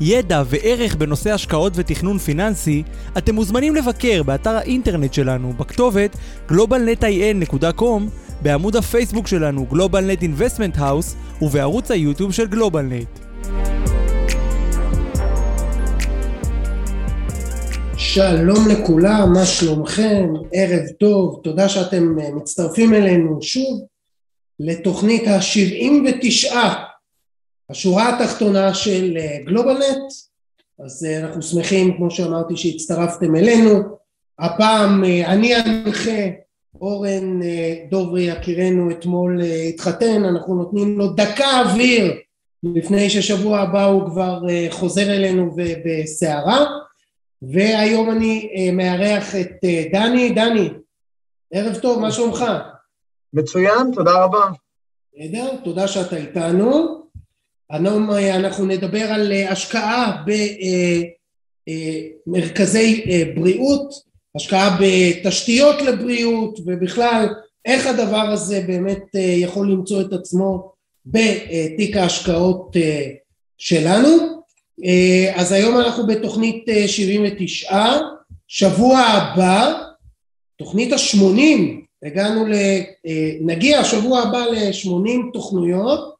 ידע וערך בנושא השקעות ותכנון פיננסי, אתם מוזמנים לבקר באתר האינטרנט שלנו בכתובת globalnetin.com, בעמוד הפייסבוק שלנו GlobalNet Investment House ובערוץ היוטיוב של GlobalNet. שלום לכולם, מה שלומכם? ערב טוב, תודה שאתם אה, מצטרפים אלינו שוב לתוכנית ה-79, השורה התחתונה של אה, גלובלנט, אז אה, אנחנו שמחים, כמו שאמרתי, שהצטרפתם אלינו. הפעם אני אנחה, אורן דוברי יקירנו אתמול התחתן, אנחנו נותנים לו דקה אוויר לפני ששבוע הבא הוא כבר חוזר אלינו בסערה. והיום אני אה, מארח את אה, דני. דני, ערב טוב, מה שלומך? מצוין, תודה רבה. בסדר, תודה שאתה איתנו. היום אה, אנחנו נדבר על השקעה במרכזי בריאות, השקעה בתשתיות לבריאות ובכלל איך הדבר הזה באמת יכול למצוא את עצמו בתיק ההשקעות שלנו. אה, אז היום אנחנו בתוכנית 79, אה, שבוע הבא, תוכנית ה-80, הגענו ל... אה, נגיע שבוע הבא ל-80 תוכניות,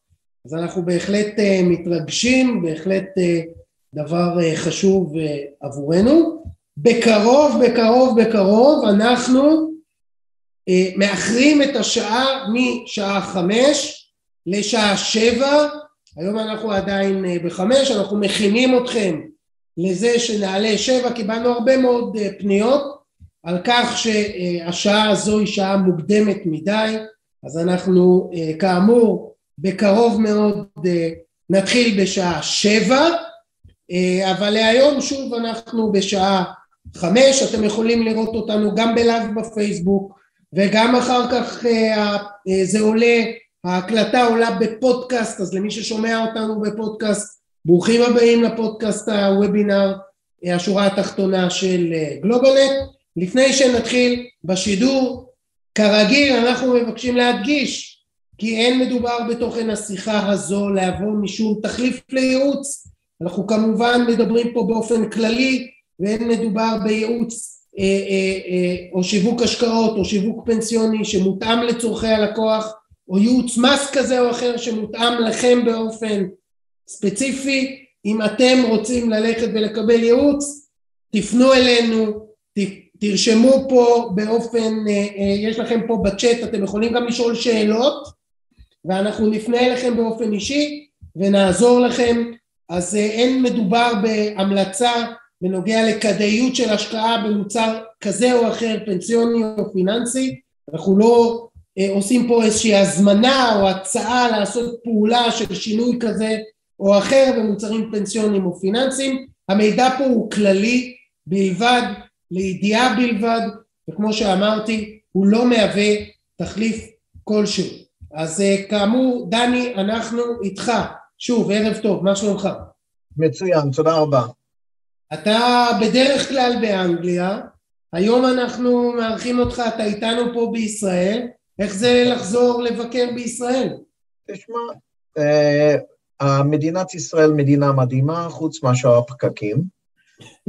אז אנחנו בהחלט מתרגשים, בהחלט דבר חשוב עבורנו. בקרוב, בקרוב, בקרוב אנחנו מאחרים את השעה משעה חמש לשעה שבע. היום אנחנו עדיין אה, בחמש, אנחנו מכינים אתכם לזה שנעלה שבע, קיבלנו הרבה מאוד אה, פניות על כך שהשעה הזו היא שעה מוקדמת מדי, אז אנחנו אה, כאמור בקרוב מאוד נתחיל בשעה שבע, אבל להיום שוב אנחנו בשעה חמש, אתם יכולים לראות אותנו גם בלייב בפייסבוק וגם אחר כך זה עולה ההקלטה עולה בפודקאסט, אז למי ששומע אותנו בפודקאסט, ברוכים הבאים לפודקאסט הוובינר, השורה התחתונה של אה, גלובלנט. לפני שנתחיל בשידור, כרגיל אנחנו מבקשים להדגיש כי אין מדובר בתוכן השיחה הזו להבוא משום תחליף לייעוץ. אנחנו כמובן מדברים פה באופן כללי ואין מדובר בייעוץ אה, אה, אה, או שיווק השקעות או שיווק פנסיוני שמותאם לצורכי הלקוח או ייעוץ מס כזה או אחר שמותאם לכם באופן ספציפי, אם אתם רוצים ללכת ולקבל ייעוץ, תפנו אלינו, תרשמו פה באופן, אה, אה, יש לכם פה בצ'אט, אתם יכולים גם לשאול שאלות ואנחנו נפנה אליכם באופן אישי ונעזור לכם, אז אה, אין מדובר בהמלצה בנוגע לכדאיות של השקעה במוצר כזה או אחר, פנסיוני או פיננסי, אנחנו לא אה, עושים פה איזושהי הזמנה או הצעה לעשות פעולה של שינוי כזה או אחר במוצרים פנסיוניים או פיננסיים, המידע פה הוא כללי בלבד, לידיעה בלבד, וכמו שאמרתי, הוא לא מהווה תחליף כלשהו. אז אה, כאמור, דני, אנחנו איתך. שוב, ערב טוב, מה שלומך? מצוין, תודה רבה. אתה בדרך כלל באנגליה, היום אנחנו מארחים אותך, אתה איתנו פה בישראל, איך זה לחזור לבקר בישראל? תשמע, אה, מדינת ישראל מדינה מדהימה, חוץ מאשר הפקקים.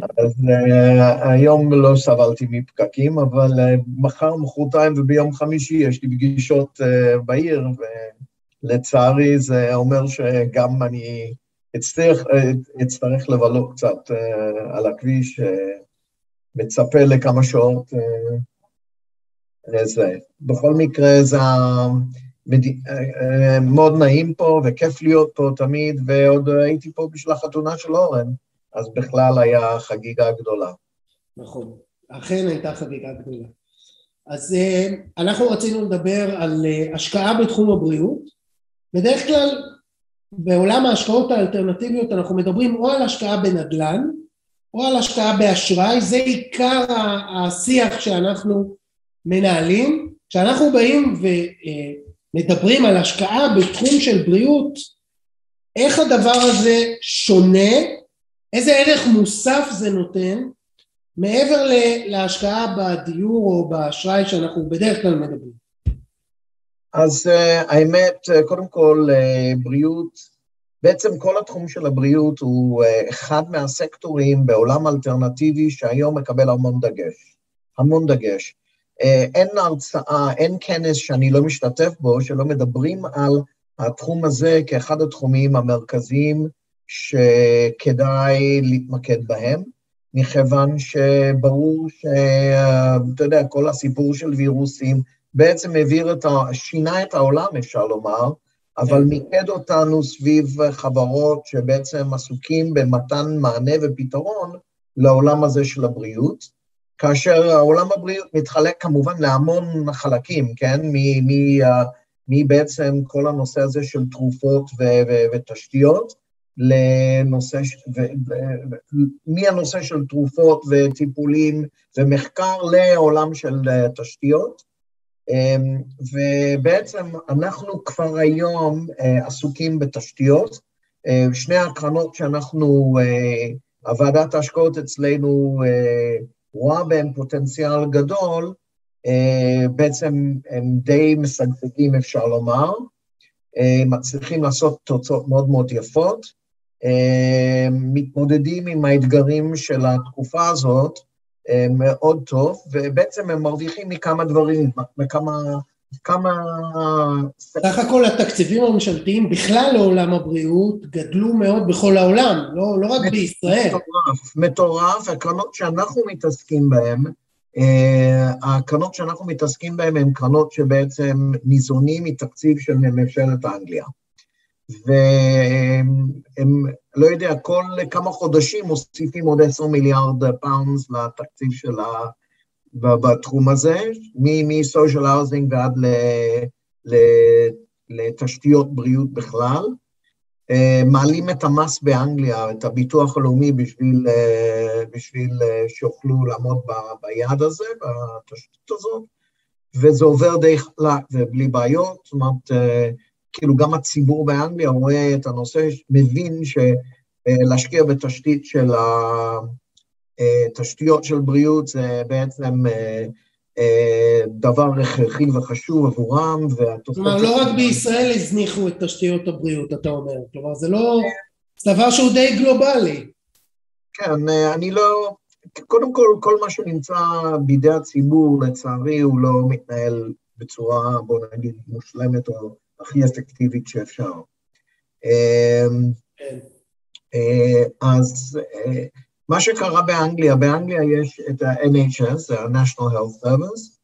אז uh, היום לא סבלתי מפקקים, אבל uh, מחר, מחרתיים וביום חמישי יש לי פגישות uh, בעיר, ולצערי זה אומר שגם אני אצטרך, אצטרך לבלות קצת uh, על הכביש, uh, מצפה לכמה שעות uh. בכל מקרה, זה מד... אה, מאוד נעים פה וכיף להיות פה תמיד, ועוד הייתי פה בשביל החתונה של אורן, אז בכלל היה חגיגה גדולה. נכון, אכן הייתה חגיגה גדולה. אז אה, אנחנו רצינו לדבר על אה, השקעה בתחום הבריאות. בדרך כלל בעולם ההשקעות האלטרנטיביות אנחנו מדברים או על השקעה בנדל"ן, או על השקעה באשראי, זה עיקר השיח שאנחנו מנהלים. כשאנחנו באים ומדברים על השקעה בתחום של בריאות, איך הדבר הזה שונה, איזה ערך מוסף זה נותן, מעבר להשקעה בדיור או באשראי שאנחנו בדרך כלל מדברים. אז uh, האמת, קודם כל, uh, בריאות בעצם כל התחום של הבריאות הוא אה, אחד מהסקטורים בעולם אלטרנטיבי שהיום מקבל המון דגש. המון דגש. אה, אין הרצאה, אין כנס שאני לא משתתף בו, שלא מדברים על התחום הזה כאחד התחומים המרכזיים שכדאי להתמקד בהם, מכיוון שברור שאתה יודע, כל הסיפור של וירוסים בעצם העביר את ה... שינה את העולם, אפשר לומר, אבל כן. מיקד אותנו סביב חברות שבעצם עסוקים במתן מענה ופתרון לעולם הזה של הבריאות, כאשר העולם הבריאות מתחלק כמובן להמון חלקים, כן? מבעצם כל הנושא הזה של תרופות ו- ו- ותשתיות, לנושא, ו- ו- מהנושא של תרופות וטיפולים ומחקר לעולם של תשתיות. אמ, ובעצם אנחנו כבר היום אה, עסוקים בתשתיות. אה, שני הקרנות שאנחנו, אה, הוועדת ההשקעות אצלנו רואה בהם פוטנציאל גדול, בעצם הם די משגשגים, אפשר לומר, מצליחים לעשות תוצאות מאוד מאוד יפות, מתמודדים עם האתגרים של התקופה הזאת, מאוד טוב, ובעצם הם מרוויחים מכמה דברים, מכמה... כמה... סך הכל התקציבים הממשלתיים בכלל לעולם הבריאות גדלו מאוד בכל העולם, לא, לא רק בישראל. מטורף, מטורף, הקרנות שאנחנו מתעסקים בהן, אה, הקרנות שאנחנו מתעסקים בהן הן קרנות שבעצם ניזונים מתקציב של ממשלת אנגליה. והם, לא יודע, כל כמה חודשים מוסיפים עוד עשר מיליארד pounds לתקציב של ה... בתחום הזה, מ-social housing ועד ל, ל, לתשתיות בריאות בכלל. אה, מעלים את המס באנגליה, את הביטוח הלאומי, בשביל, אה, בשביל אה, שיוכלו לעמוד ב, ביעד הזה, בתשתית הזאת, וזה עובר די חלק ובלי בעיות, זאת אומרת, כאילו גם הציבור באנגליה רואה את הנושא, מבין שלהשקיע בתשתית של התשתיות של בריאות זה בעצם אה, אה, דבר הכרחי וחשוב עבורם, והתוצאות... כלומר, לא רק בישראל הזניחו את תשתיות הבריאות, אתה אומר. כלומר, זה לא... זה דבר שהוא די גלובלי. כן, אה, אני לא... קודם כל, כל מה שנמצא בידי הציבור, לצערי, הוא לא מתנהל בצורה, בוא נגיד, מושלמת או הכי אפקטיבית שאפשר. אמ, כן. אה, אז אה, מה שקרה באנגליה, באנגליה יש את ה-NHS, ה-National Health Service,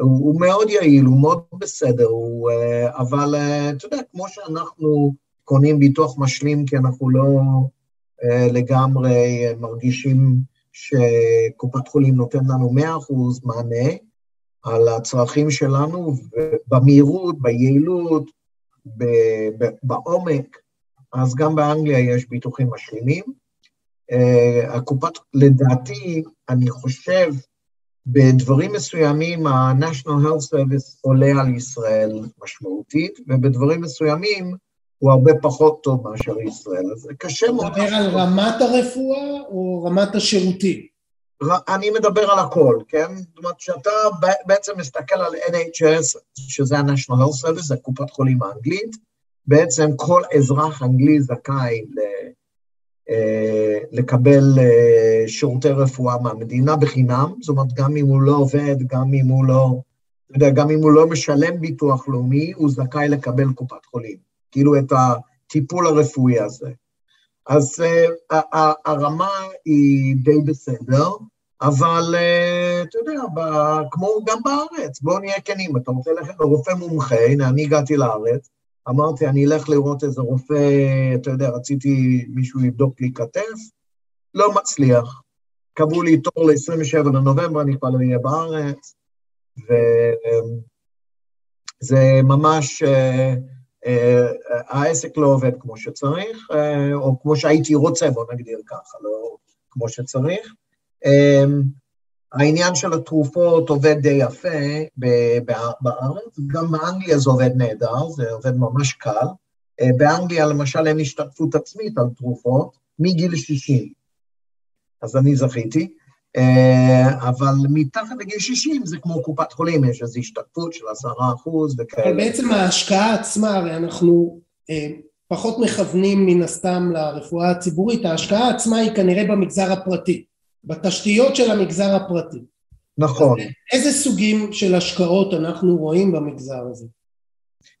הוא, הוא מאוד יעיל, הוא מאוד בסדר, הוא, אה, אבל אתה יודע, כמו שאנחנו קונים ביטוח משלים כי אנחנו לא לגמרי מרגישים שקופת חולים נותן לנו 100% מענה, על הצרכים שלנו במהירות, ביעילות, בעומק, אז גם באנגליה יש ביטוחים משלימים. אה, הקופת, לדעתי, אני חושב, בדברים מסוימים ה-National Health Service עולה על ישראל משמעותית, ובדברים מסוימים הוא הרבה פחות טוב מאשר ישראל, אז זה קשה מאוד. אתה מדבר על רמת הרפואה או רמת השירותים? אני מדבר על הכל, כן? זאת אומרת, כשאתה בעצם מסתכל על NHS, שזה ה-National Health Service, זה קופת חולים האנגלית, בעצם כל אזרח אנגלי זכאי ל, אה, לקבל אה, שירותי רפואה מהמדינה בחינם, זאת אומרת, גם אם הוא לא עובד, גם אם הוא לא, אתה יודע, גם אם הוא לא משלם ביטוח לאומי, הוא זכאי לקבל קופת חולים, כאילו את הטיפול הרפואי הזה. אז uh, הרמה היא די בסדר, אבל uh, אתה יודע, כמו גם בארץ, בואו נהיה כנים, אתה רוצה ללכת לרופא מומחה, הנה, אני הגעתי לארץ, אמרתי, אני אלך לראות איזה רופא, אתה יודע, רציתי מישהו לבדוק לי כתף, לא מצליח. קבעו לי תור ל-27 לנובמבר, אני כבר לא אהיה בארץ, וזה ממש... Uh, אה, העסק לא עובד כמו שצריך, אה, או כמו שהייתי רוצה, בוא נגדיר ככה, לא כמו שצריך. אמ, העניין של התרופות עובד די יפה בארץ, גם באנגליה זה עובד נהדר, זה עובד ממש קל. אה, באנגליה למשל אין השתתפות עצמית על תרופות מגיל 60, אז אני זכיתי. אה, אבל מתחת לגיל 60 זה כמו קופת חולים, יש איזו השתתפות של עשרה אחוז וכאלה. אבל בעצם ההשקעה עצמה, הרי אנחנו אה, פחות מכוונים מן הסתם לרפואה הציבורית, ההשקעה עצמה היא כנראה במגזר הפרטי, בתשתיות של המגזר הפרטי. נכון. איזה סוגים של השקעות אנחנו רואים במגזר הזה?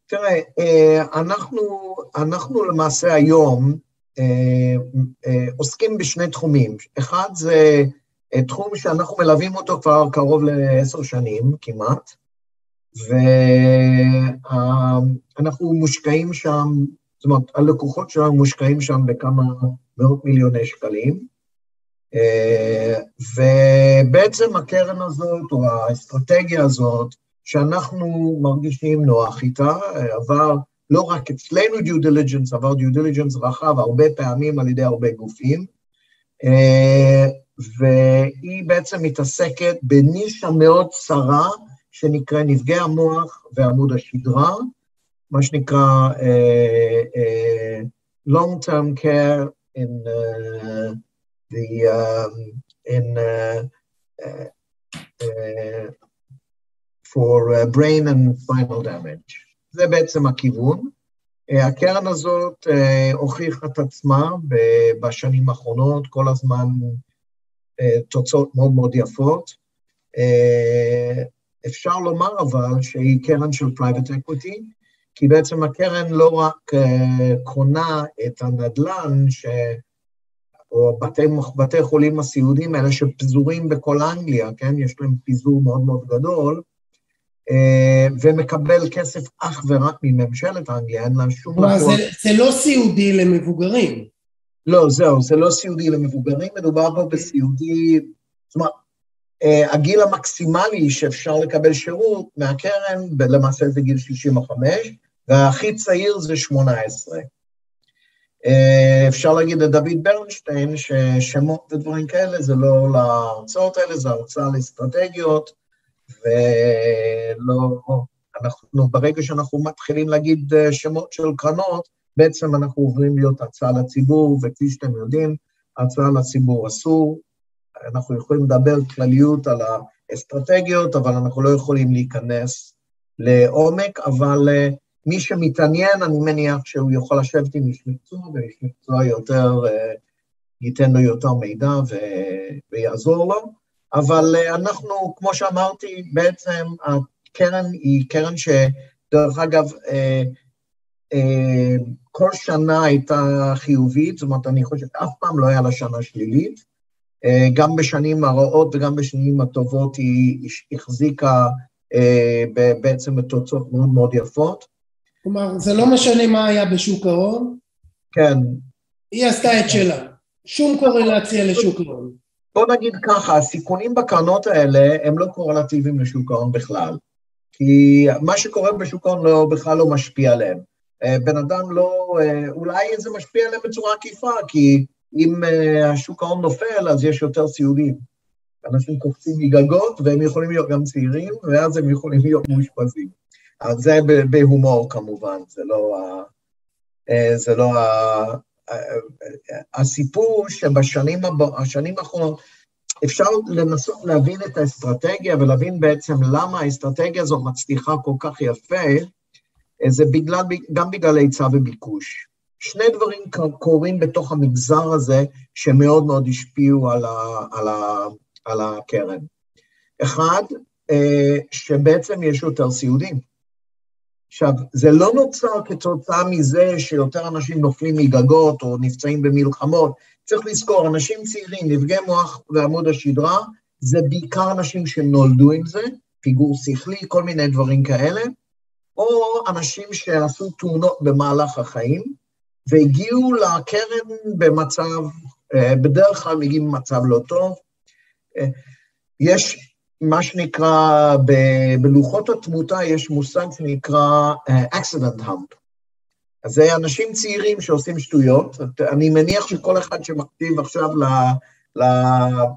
תראה, אה, אנחנו, אנחנו למעשה היום עוסקים בשני תחומים. אחד זה תחום שאנחנו מלווים אותו כבר קרוב לעשר שנים כמעט, ואנחנו מושקעים שם, זאת אומרת, הלקוחות שלנו מושקעים שם בכמה מאות מיליוני שקלים, ובעצם הקרן הזאת, או האסטרטגיה הזאת, שאנחנו מרגישים נוח איתה, עבר לא רק אצלנו due diligence, עבר due diligence רחב הרבה פעמים על ידי הרבה גופים, והיא בעצם מתעסקת בנישה מאוד צרה, שנקרא נפגעי המוח ועמוד השדרה, מה שנקרא uh, uh, long-term care in uh, the um, in uh, uh, uh, for uh, brain and spinal damage. זה בעצם הכיוון. אה, הקרן הזאת אה, הוכיחה את עצמה בשנים האחרונות, כל הזמן אה, תוצאות מאוד מאוד יפות. אה, אפשר לומר אבל שהיא קרן של private equity, כי בעצם הקרן לא רק אה, קונה את הנדל"ן, ש... או בתי, בתי חולים הסיעודיים האלה שפזורים בכל אנגליה, כן? יש להם פיזור מאוד מאוד גדול, ומקבל כסף אך ורק מממשלת אנגליה, אין להם שום... כלומר, זה, זה לא סיעודי למבוגרים. לא, זהו, זה לא סיעודי למבוגרים, מדובר פה בסיעודי, זאת אומרת, אה, הגיל המקסימלי שאפשר לקבל שירות מהקרן, למעשה זה גיל 65, והכי צעיר זה 18. אה, אפשר להגיד לדוד ברנשטיין ששמות ודברים כאלה זה לא להרצאות האלה, זה הרצאה לאסטרטגיות, ולא, אנחנו, ברגע שאנחנו מתחילים להגיד אה, שמות של קרנות, בעצם אנחנו עוברים להיות הצעה לציבור, וכפי שאתם יודעים, הצעה לציבור אסור. אנחנו יכולים לדבר כלליות על האסטרטגיות, אבל אנחנו לא יכולים להיכנס לעומק, אבל uh, מי שמתעניין, אני מניח שהוא יכול לשבת עם איש מקצוע, ואיש מקצוע יותר, uh, ייתן לו יותר מידע ו- ויעזור לו. אבל uh, אנחנו, כמו שאמרתי, בעצם הקרן היא קרן שדרך אגב, uh, כל שנה הייתה חיובית, זאת אומרת, אני חושב שאף פעם לא היה לה שנה שלילית. אה, גם בשנים הרעות וגם בשנים הטובות היא החזיקה אה, בעצם בתוצאות מאוד מאוד יפות. כלומר, זה לא משנה מה היה בשוק ההון? כן. היא עשתה את שלה. שום קורלציה לשוק ההון. בוא נגיד ככה, הסיכונים בקרנות האלה הם לא קורלטיביים לשוק ההון בכלל. כי מה שקורה בשוק ההון לא, בכלל לא משפיע עליהם. אה, בן אדם לא, אה, אולי זה משפיע עליהם בצורה עקיפה, כי אם אה, השוק ההון נופל, אז יש יותר סיעודים. אנשים קופצים מגגות, והם יכולים להיות גם צעירים, ואז הם יכולים להיות מאושפזים. אז זה בהומור כמובן, זה לא ה... זה לא ה... הסיפור שבשנים האחרונות אפשר לנסות להבין את האסטרטגיה ולהבין בעצם למה האסטרטגיה הזו מצליחה כל כך יפה, זה בגלל, גם בגלל היצע וביקוש. שני דברים קורים בתוך המגזר הזה שמאוד מאוד השפיעו על, ה, על, ה, על הקרן. אחד, אה, שבעצם יש יותר סיעודים. עכשיו, זה לא נוצר כתוצאה מזה שיותר אנשים נופלים מגגות או נפצעים במלחמות. צריך לזכור, אנשים צעירים, נפגעי מוח ועמוד השדרה, זה בעיקר אנשים שנולדו עם זה, פיגור שכלי, כל מיני דברים כאלה, או אנשים שעשו תאונות במהלך החיים, והגיעו לקרן במצב, אה, בדרך כלל מגיעים במצב לא טוב. אה, יש מה שנקרא, בלוחות התמותה יש מושג שנקרא אה, accident hump. אז זה אנשים צעירים שעושים שטויות. אני מניח שכל אחד שמקשיב עכשיו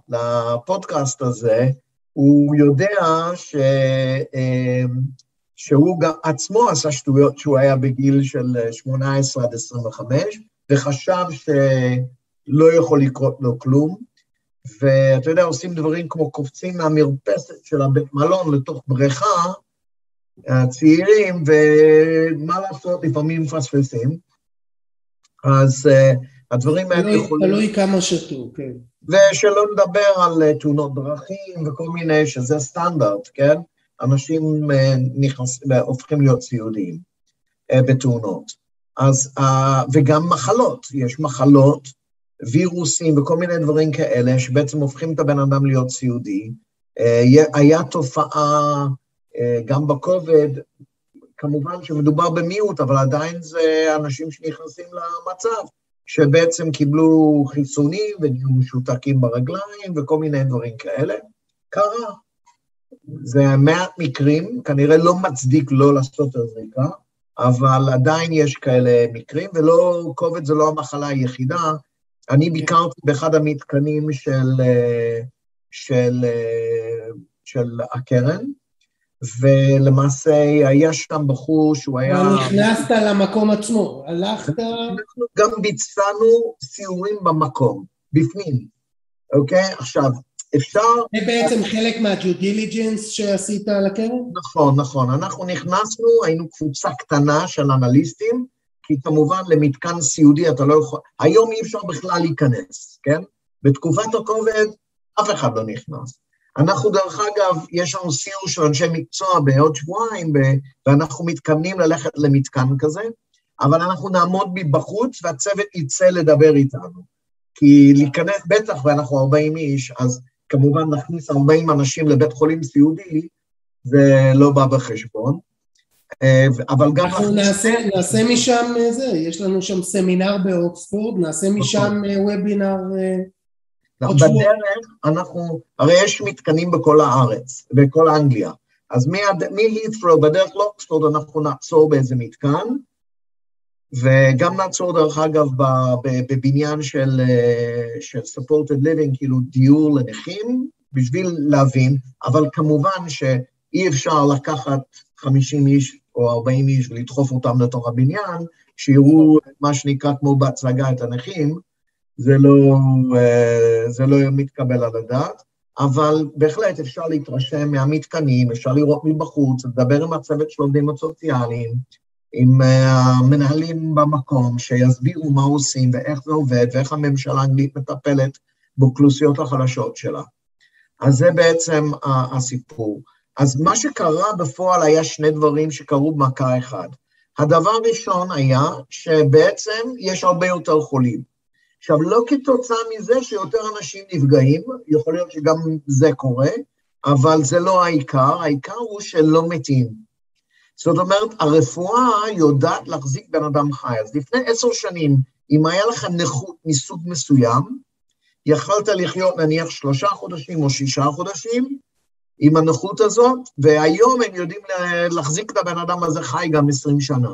לפודקאסט הזה, הוא יודע ש, אמ, שהוא גם עצמו עשה שטויות כשהוא היה בגיל של 18 עד 25, וחשב שלא יכול לקרות לו כלום. ואתה יודע, עושים דברים כמו קופצים מהמרפסת של הבית מלון לתוך בריכה, הצעירים, ומה לעשות, לפעמים מפספסים. אז uh, הדברים האלה יכולים... תלוי כמה שתו, כן. ושלא נדבר על uh, תאונות דרכים וכל מיני, שזה סטנדרט, כן? אנשים uh, נכנס, הופכים להיות סיעודיים uh, בתאונות. אז, uh, וגם מחלות, יש מחלות, וירוסים וכל מיני דברים כאלה, שבעצם הופכים את הבן אדם להיות סיעודי. Uh, היה תופעה uh, גם בכובד, כמובן שמדובר במיעוט, אבל עדיין זה אנשים שנכנסים למצב, שבעצם קיבלו חיסונים ונהיו משותקים ברגליים וכל מיני דברים כאלה. קרה. זה מעט מקרים, כנראה לא מצדיק לא לעשות את הזריקה, אבל עדיין יש כאלה מקרים, ולא, כובד זה לא המחלה היחידה. אני ביקרתי באחד המתקנים של, של, של הקרן, ולמעשה היה שם בחור שהוא היה... נכנסת למקום עצמו, הלכת... אנחנו גם ביצענו סיורים במקום, בפנים, אוקיי? עכשיו, אפשר... זה בעצם חלק מה-due diligence שעשית על הקרן? נכון, נכון. אנחנו נכנסנו, היינו קבוצה קטנה של אנליסטים, כי כמובן למתקן סיעודי אתה לא יכול... היום אי אפשר בכלל להיכנס, כן? בתקופת הכובד אף אחד לא נכנס. אנחנו דרך אגב, יש לנו סיור של אנשי מקצוע בעוד שבועיים, ואנחנו מתכוונים ללכת למתקן כזה, אבל אנחנו נעמוד מבחוץ והצוות יצא לדבר איתנו. כי להיכנס, בטח, ואנחנו 40 איש, אז כמובן נכניס 40 אנשים לבית חולים סיעודי, זה לא בא בחשבון. אה, אבל גם... אנחנו נעשה, נעשה משם זה, יש לנו שם סמינר באוקספורד, נעשה נכון. משם וובינר... אה, בדרך אנחנו, הרי יש מתקנים בכל הארץ, בכל אנגליה. אז מהית'רו בדרך לאוקספורד אנחנו נעצור באיזה מתקן, וגם נעצור דרך אגב בבניין של, של supported living, כאילו דיור לנכים, בשביל להבין, אבל כמובן שאי אפשר לקחת 50 איש או 40 איש ולדחוף אותם לתוך הבניין, שיראו מה שנקרא כמו בהצגה את הנכים, זה לא, אה, זה לא מתקבל על הדעת, אבל בהחלט אפשר להתרשם מהמתקנים, אפשר לראות מבחוץ, לדבר עם הצוות של עובדים הסוציאליים, עם אה, המנהלים במקום, שיסבירו מה עושים ואיך זה עובד ואיך הממשלה האנגלית מטפלת באוכלוסיות החלשות שלה. אז זה בעצם הסיפור. אז מה שקרה בפועל היה שני דברים שקרו במכה אחד. הדבר הראשון היה שבעצם יש הרבה יותר חולים. עכשיו, לא כתוצאה מזה שיותר אנשים נפגעים, יכול להיות שגם זה קורה, אבל זה לא העיקר, העיקר הוא שלא מתים. זאת אומרת, הרפואה יודעת להחזיק בן אדם חי. אז לפני עשר שנים, אם היה לך נכות מסוג מסוים, יכלת לחיות נניח שלושה חודשים או שישה חודשים עם הנכות הזאת, והיום הם יודעים להחזיק את הבן אדם הזה חי גם עשרים שנה.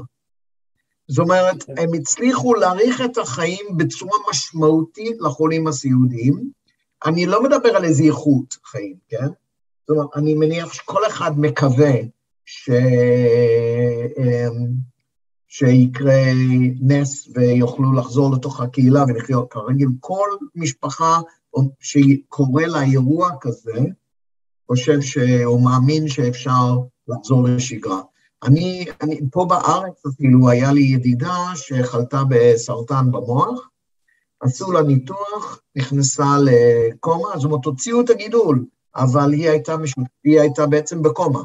זאת אומרת, כן. הם הצליחו להאריך את החיים בצורה משמעותית לחולים הסיעודיים. אני לא מדבר על איזה איכות חיים, כן? זאת אומרת, אני מניח שכל אחד מקווה ש... אמ, שיקרה נס ויוכלו לחזור לתוך הקהילה ולחיות כרגיל. כל משפחה שקורא לה אירוע כזה, חושב ש... או מאמין שאפשר לחזור לשגרה. אני, אני, פה בארץ אפילו היה לי ידידה שחלתה בסרטן במוח, עשו לה ניתוח, נכנסה לקומה, זאת אומרת, הוציאו את הגידול, אבל היא הייתה, מש... היא הייתה בעצם בקומה.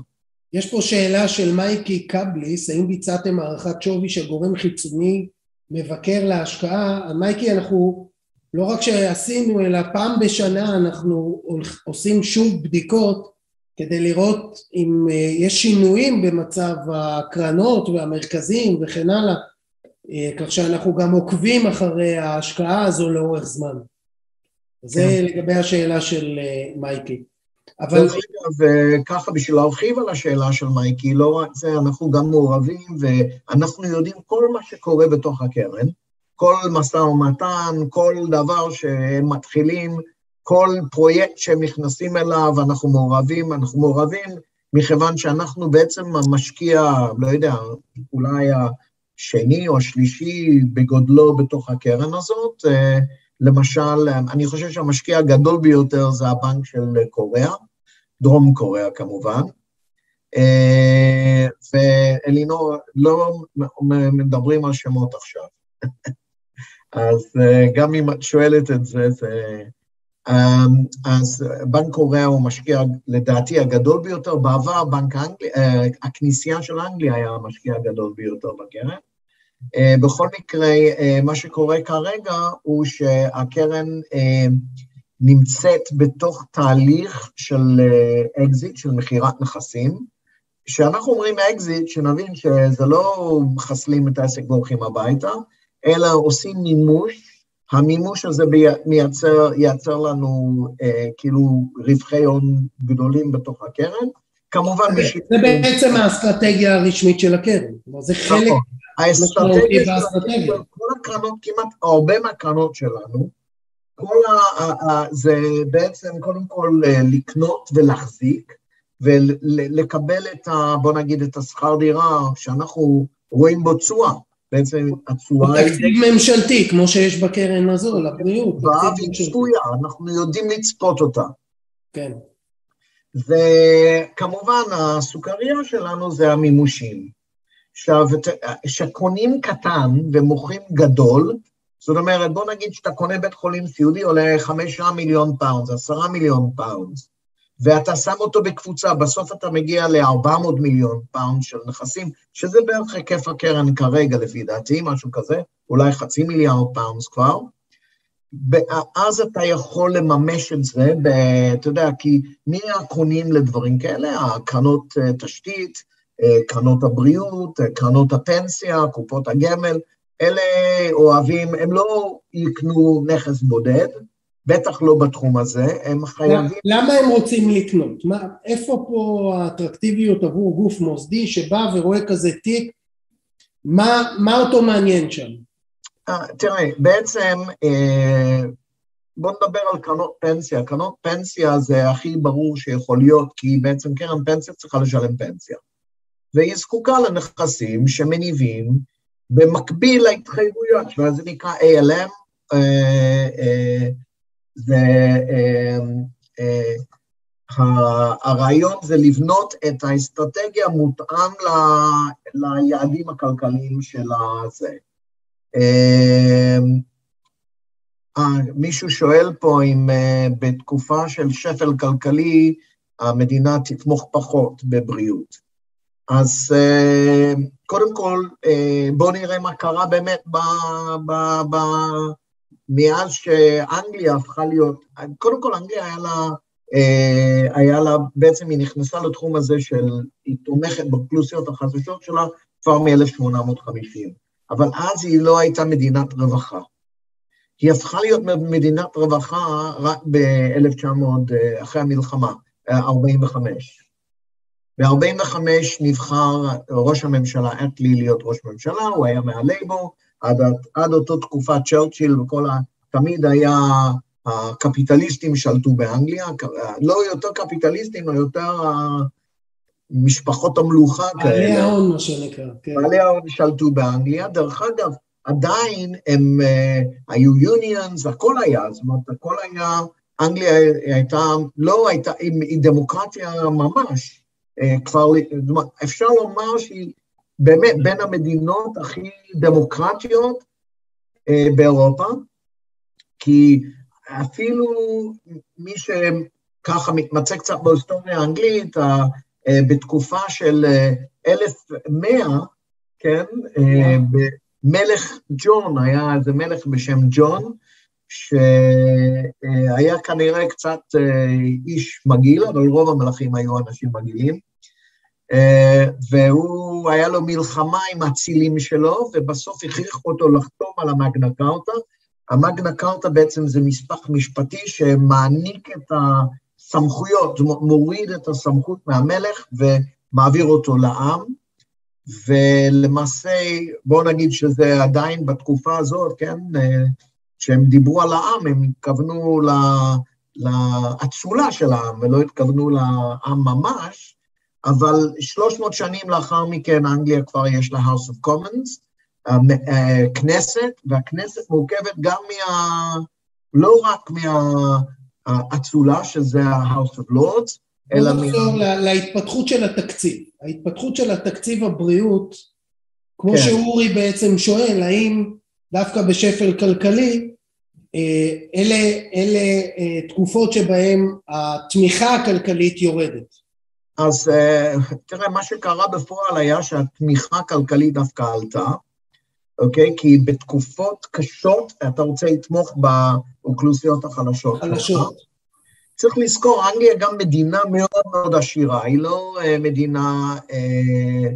יש פה שאלה של מייקי קבליס, האם ביצעתם הערכת שווי של גורם חיצוני מבקר להשקעה? מייקי, אנחנו לא רק שעשינו, אלא פעם בשנה אנחנו עושים שוב בדיקות כדי לראות אם אה, יש שינויים במצב הקרנות והמרכזים וכן הלאה, אה, כך שאנחנו גם עוקבים אחרי ההשקעה הזו לאורך זמן. זה כן. לגבי השאלה של אה, מייקי. אבל... וככה, בשביל להרחיב על השאלה של מייקי, לא רק זה, אנחנו גם מעורבים, ואנחנו יודעים כל מה שקורה בתוך הקרן, כל משא ומתן, כל דבר שהם מתחילים, כל פרויקט שהם נכנסים אליו, אנחנו מעורבים, אנחנו מעורבים מכיוון שאנחנו בעצם המשקיע, לא יודע, אולי השני או השלישי בגודלו בתוך הקרן הזאת. אה, למשל, אני חושב שהמשקיע הגדול ביותר זה הבנק של קוריאה, דרום קוריאה כמובן. אה, ואלינור, לא מדברים על שמות עכשיו. אז אה, גם אם את שואלת את זה, זה... אמ, אז בנק קוריאה הוא המשקיע, לדעתי, הגדול ביותר. בעבר בנק אנגליה, אה, הכנסייה של אנגליה היה המשקיע הגדול ביותר בקרן. אה, בכל מקרה, מה שקורה כרגע הוא שהקרן נמצאת בתוך תהליך של אקזיט, של מכירת נכסים. כשאנחנו אומרים אקזיט, שנבין שזה לא מחסלים את העסק והולכים הביתה, אלא עושים מימוש המימוש הזה מייצר, ייצר לנו אה, כאילו רווחי הון גדולים בתוך הקרן. כמובן מי ש... זה בעצם האסטרטגיה הרשמית של הקרן, כלומר זה חלק נכון. האסטרטגיה של כל הקרנות, כמעט הרבה מהקרנות שלנו, כל ה, ה, ה, זה בעצם קודם כל אה, לקנות ולהחזיק ולקבל את ה... בוא נגיד את השכר דירה שאנחנו רואים בו תשואה. בעצם התשואה... תקציב ממשלתי, כמו שיש בקרן הזו, לבריאות. באה וצפויה, אנחנו יודעים לצפות אותה. כן. וכמובן, הסוכריה שלנו זה המימושים. עכשיו, כשקונים קטן ומוכרים גדול, זאת אומרת, בוא נגיד שאתה קונה בית חולים סיעודי, עולה חמישה מיליון פאונד, עשרה מיליון פאונד. ואתה שם אותו בקבוצה, בסוף אתה מגיע ל-400 מיליון פאונד של נכסים, שזה בערך היקף הקרן כרגע, לפי דעתי, משהו כזה, אולי חצי מיליארד פאונד כבר. ואז אתה יכול לממש את זה, אתה יודע, כי מי הקונים לדברים כאלה? הקרנות אה, תשתית, אה, קרנות הבריאות, אה, קרנות הפנסיה, קופות הגמל, אלה אוהבים, הם לא יקנו נכס בודד, בטח לא בתחום הזה, הם חייבים... למה הם רוצים לקנות? מה, איפה פה האטרקטיביות עבור גוף מוסדי שבא ורואה כזה תיק? מה, מה אותו מעניין שם? אה, תראה, בעצם, אה, בוא נדבר על קרנות פנסיה. קרנות פנסיה זה הכי ברור שיכול להיות, כי בעצם קרן פנסיה צריכה לשלם פנסיה. והיא זקוקה לנכסים שמניבים במקביל להתחייבויות, וזה נקרא ALM, והרעיון זה לבנות את האסטרטגיה מותאם ל, ליעדים הכלכליים של הזה. אה, מישהו שואל פה אם אה, בתקופה של שפל כלכלי המדינה תתמוך פחות בבריאות. אז אה, קודם כל, בואו נראה מה קרה באמת ב, ב, ב, מאז שאנגליה הפכה להיות, קודם כל אנגליה היה לה, אה, היה לה, בעצם היא נכנסה לתחום הזה של, היא תומכת באוכלוסיות החדשות שלה כבר מ-1850, אבל אז היא לא הייתה מדינת רווחה. היא הפכה להיות מדינת רווחה רק ב-1900, אה, אחרי המלחמה, 45. ב-45 נבחר ראש הממשלה אטלי להיות ראש ממשלה, הוא היה מהלייבור, עד, עד אותו תקופת צ'רצ'יל וכל ה... תמיד היה הקפיטליסטים שלטו באנגליה, לא יותר קפיטליסטים, אלא יותר משפחות המלוכה כאלה. בעלי ההון, מה שנקרא. כן. בעלי ההון שלטו באנגליה. דרך אגב, עדיין הם uh, היו יוניונס, הכל היה, זאת אומרת, הכל היה, אנגליה הייתה, לא הייתה, היא דמוקרטיה ממש. Uh, כבר, אפשר לומר שהיא באמת בין המדינות הכי דמוקרטיות אה, באירופה, כי אפילו מי שככה מתמצא קצת בהיסטוריה האנגלית, אה, בתקופה של 1100, אה, כן, מלך ג'ון, היה איזה מלך בשם ג'ון, שהיה כנראה קצת איש מגעיל, אבל רוב המלכים היו אנשים מגעילים. אה, והוא, היה לו מלחמה עם האצילים שלו, ובסוף הכריחו אותו לחתום על המגנה קארטה. המגנה קארטה בעצם זה מספח משפטי שמעניק את הסמכויות, מוריד את הסמכות מהמלך ומעביר אותו לעם, ולמעשה, בואו נגיד שזה עדיין בתקופה הזאת, כן, כשהם דיברו על העם, הם התכוונו לאצולה של העם, ולא התכוונו לעם ממש, אבל 300 שנים לאחר מכן אנגליה כבר יש לה House of Commons, כנסת, והכנסת מורכבת גם מה... לא רק מהאצולה, שזה ה-House of Lords, אלא... נחזור מה... להתפתחות של התקציב. ההתפתחות של התקציב הבריאות, כמו כן. שאורי בעצם שואל, האם דווקא בשפל כלכלי, אה, אלה, אלה אה, תקופות שבהן התמיכה הכלכלית יורדת. אז אה, תראה, מה שקרה בפועל היה שהתמיכה הכלכלית דווקא עלתה, אוקיי? כי בתקופות קשות אתה רוצה לתמוך באוכלוסיות החלשות. חלשות. צריך לזכור, אנגליה גם מדינה מאוד מאוד עשירה, היא לא אה, מדינה... אה,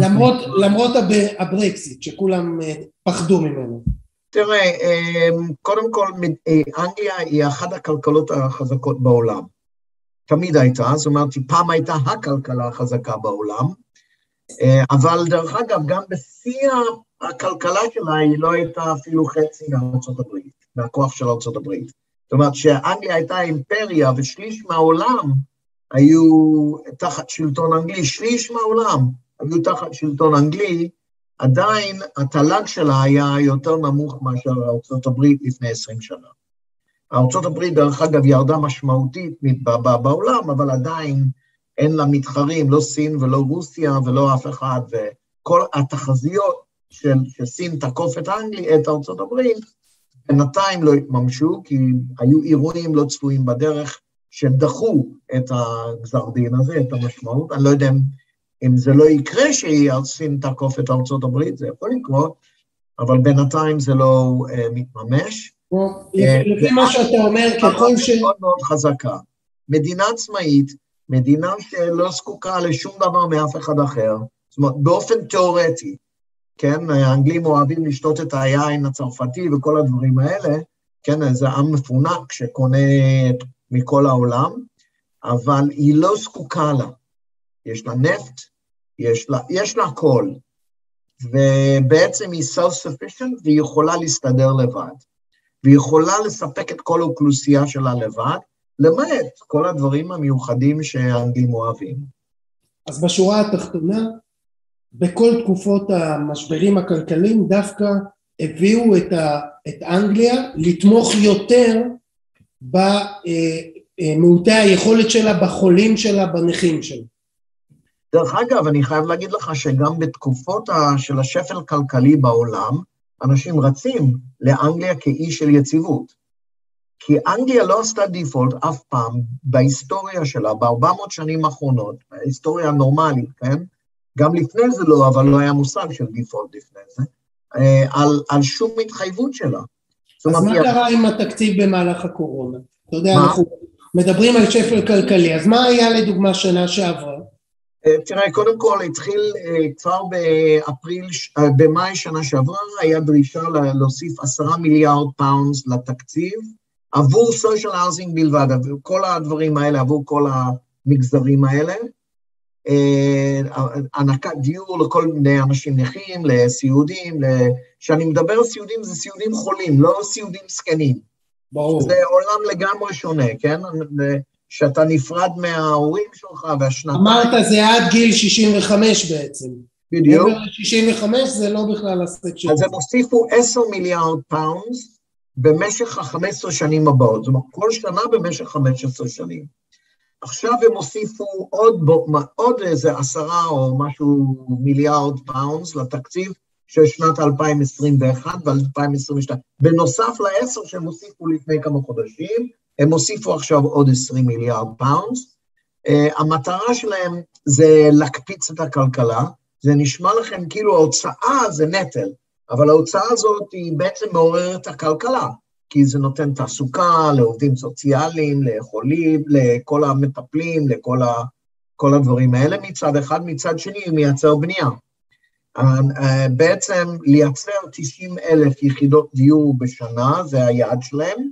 למרות, למרות הברקסיט, שכולם פחדו ממנו. תראה, אה, קודם כל, אנגליה היא אחת הכלכלות החזקות בעולם. תמיד הייתה, זאת אומרת, פעם הייתה הכלכלה החזקה בעולם, אה, אבל דרך אגב, גם בשיא הכלכלה שלה היא לא הייתה אפילו חצי הברית, מהכוח של הברית. זאת אומרת שאנגליה הייתה אימפריה ושליש מהעולם היו תחת שלטון אנגלי, שליש מהעולם היו תחת שלטון אנגלי, עדיין התל"ג שלה היה יותר נמוך מאשר הברית לפני עשרים שנה. הברית, דרך אגב, ירדה משמעותית בעולם, אבל עדיין אין לה מתחרים, לא סין ולא רוסיה ולא אף אחד, וכל התחזיות של, שסין תקוף את אנגלי, את הברית, בינתיים לא התממשו, כי היו אירועים לא צפויים בדרך שדחו את הגזר דין הזה, את המשמעות. אני לא יודע אם, זה לא יקרה שסין תקוף את הברית, זה יכול לקרות, אבל בינתיים זה לא uh, מתממש. אה, לפי מה שאתה אומר, ככל ש... מאוד מאוד חזקה. מדינה עצמאית, מדינה שלא זקוקה לשום דבר מאף אחד אחר, זאת אומרת, באופן תיאורטי, כן, האנגלים אוהבים לשתות את היין הצרפתי וכל הדברים האלה, כן, זה עם מפונק שקונה מכל העולם, אבל היא לא זקוקה לה. יש לה נפט, יש לה, יש לה הכל, ובעצם היא self-sufficient והיא יכולה להסתדר לבד. והיא יכולה לספק את כל האוכלוסייה שלה לבד, למעט כל הדברים המיוחדים שהאנגלים אוהבים. אז בשורה התחתונה, בכל תקופות המשברים הכלכליים דווקא הביאו את, ה, את אנגליה לתמוך יותר במעוטי היכולת שלה, בחולים שלה, בנכים שלה. דרך אגב, אני חייב להגיד לך שגם בתקופות של השפל הכלכלי בעולם, אנשים רצים לאנגליה כאי של יציבות. כי אנגליה לא עשתה דיפולט אף פעם בהיסטוריה שלה, ב-400 שנים האחרונות, בהיסטוריה הנורמלית, כן? גם לפני זה לא, אבל לא היה מושג של default לפני זה, אה, על, על שום התחייבות שלה. אז מה קרה עם התקציב במהלך הקורונה? אתה יודע, מה? אנחנו מדברים על שפל כלכלי, אז מה היה לדוגמה שנה שעברה? אה, תראה, קודם כל התחיל אה, כבר באפריל, במאי שנה שעברה, היה דרישה להוסיף עשרה מיליארד pounds לתקציב, עבור social housing בלבד, עבור כל הדברים האלה, עבור כל המגזרים האלה. אה, הענקת דיור לכל מיני אנשים נכים, לסיעודים, כשאני מדבר על סיעודים זה סיעודים חולים, לא סיעודים זקנים. ברור. זה עולם לגמרי שונה, כן? שאתה נפרד מההורים שלך והשנתיים. אמרת זה עד גיל 65 בעצם. בדיוק. 65 זה לא בכלל הסט שלו. אז הם הוסיפו 10 מיליארד pounds במשך ה-15 שנים הבאות, זאת אומרת, כל שנה במשך 15 שנים. עכשיו הם הוסיפו עוד, עוד איזה עשרה או משהו מיליארד pounds לתקציב של שנת 2021 ו-2022. בנוסף לעשר שהם הוסיפו לפני כמה חודשים, הם הוסיפו עכשיו עוד 20 מיליארד pounds. אה, המטרה שלהם זה להקפיץ את הכלכלה, זה נשמע לכם כאילו ההוצאה זה נטל, אבל ההוצאה הזאת היא בעצם מעוררת את הכלכלה. כי זה נותן תעסוקה לעובדים סוציאליים, לחולים, לכל המטפלים, לכל ה, כל הדברים האלה מצד אחד, מצד שני הוא מייצר בנייה. אה, בעצם לייצר 90 אלף יחידות דיור בשנה, זה היעד שלהם.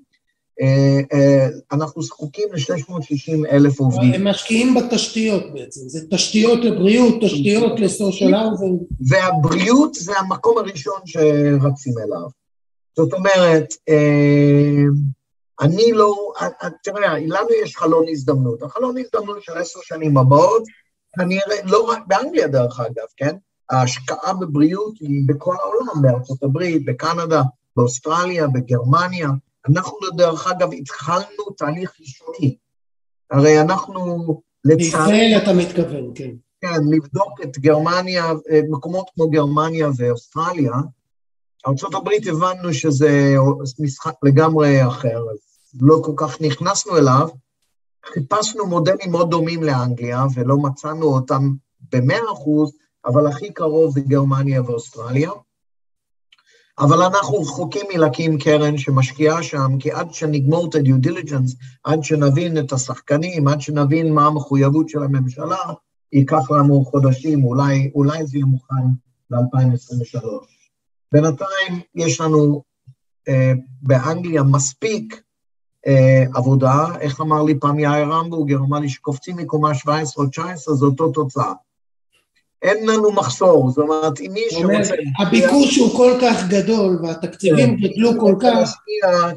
אה, אה, אנחנו זקוקים ל-660 אלף עובדים. הם משקיעים בתשתיות בעצם, זה תשתיות לבריאות, תשתיות לסושיאל האוזן. והבריאות זה המקום הראשון שרצים אליו. זאת אומרת, אה, אני לא, תראה, לנו יש חלון הזדמנות. החלון הזדמנות של עשר שנים הבאות, כנראה, לא רק באנגליה דרך אגב, כן? ההשקעה בבריאות היא בכל העולם, בארצות הברית, בקנדה, באוסטרליה, בגרמניה. אנחנו, דרך אגב, התחלנו תהליך ראשוני. הרי אנחנו, לצערי... בישראל אתה מתכוון, כן. כן, לבדוק את גרמניה, מקומות כמו גרמניה ואוסטרליה. ארה"ב הבנו שזה משחק לגמרי אחר, אז לא כל כך נכנסנו אליו. חיפשנו מודלים מאוד דומים לאנגליה, ולא מצאנו אותם במאה אחוז, אבל הכי קרוב זה גרמניה ואוסטרליה. אבל אנחנו רחוקים מלהקים קרן שמשקיעה שם, כי עד שנגמור את ה-due diligence, עד שנבין את השחקנים, עד שנבין מה המחויבות של הממשלה, ייקח לנו חודשים, אולי, אולי זה יהיה מוכן ב-2023. בינתיים יש לנו אה, באנגליה מספיק אה, עבודה, איך אמר לי פעם יאיר רמבורגר, אמר לי שקופצים מקומה 17 או 19, זו אותו תוצאה. אין לנו מחסור, זאת אומרת, אם מישהו רוצה... הביקוש הוא כל כך גדול והתקציבים כן. גדלו כל כך...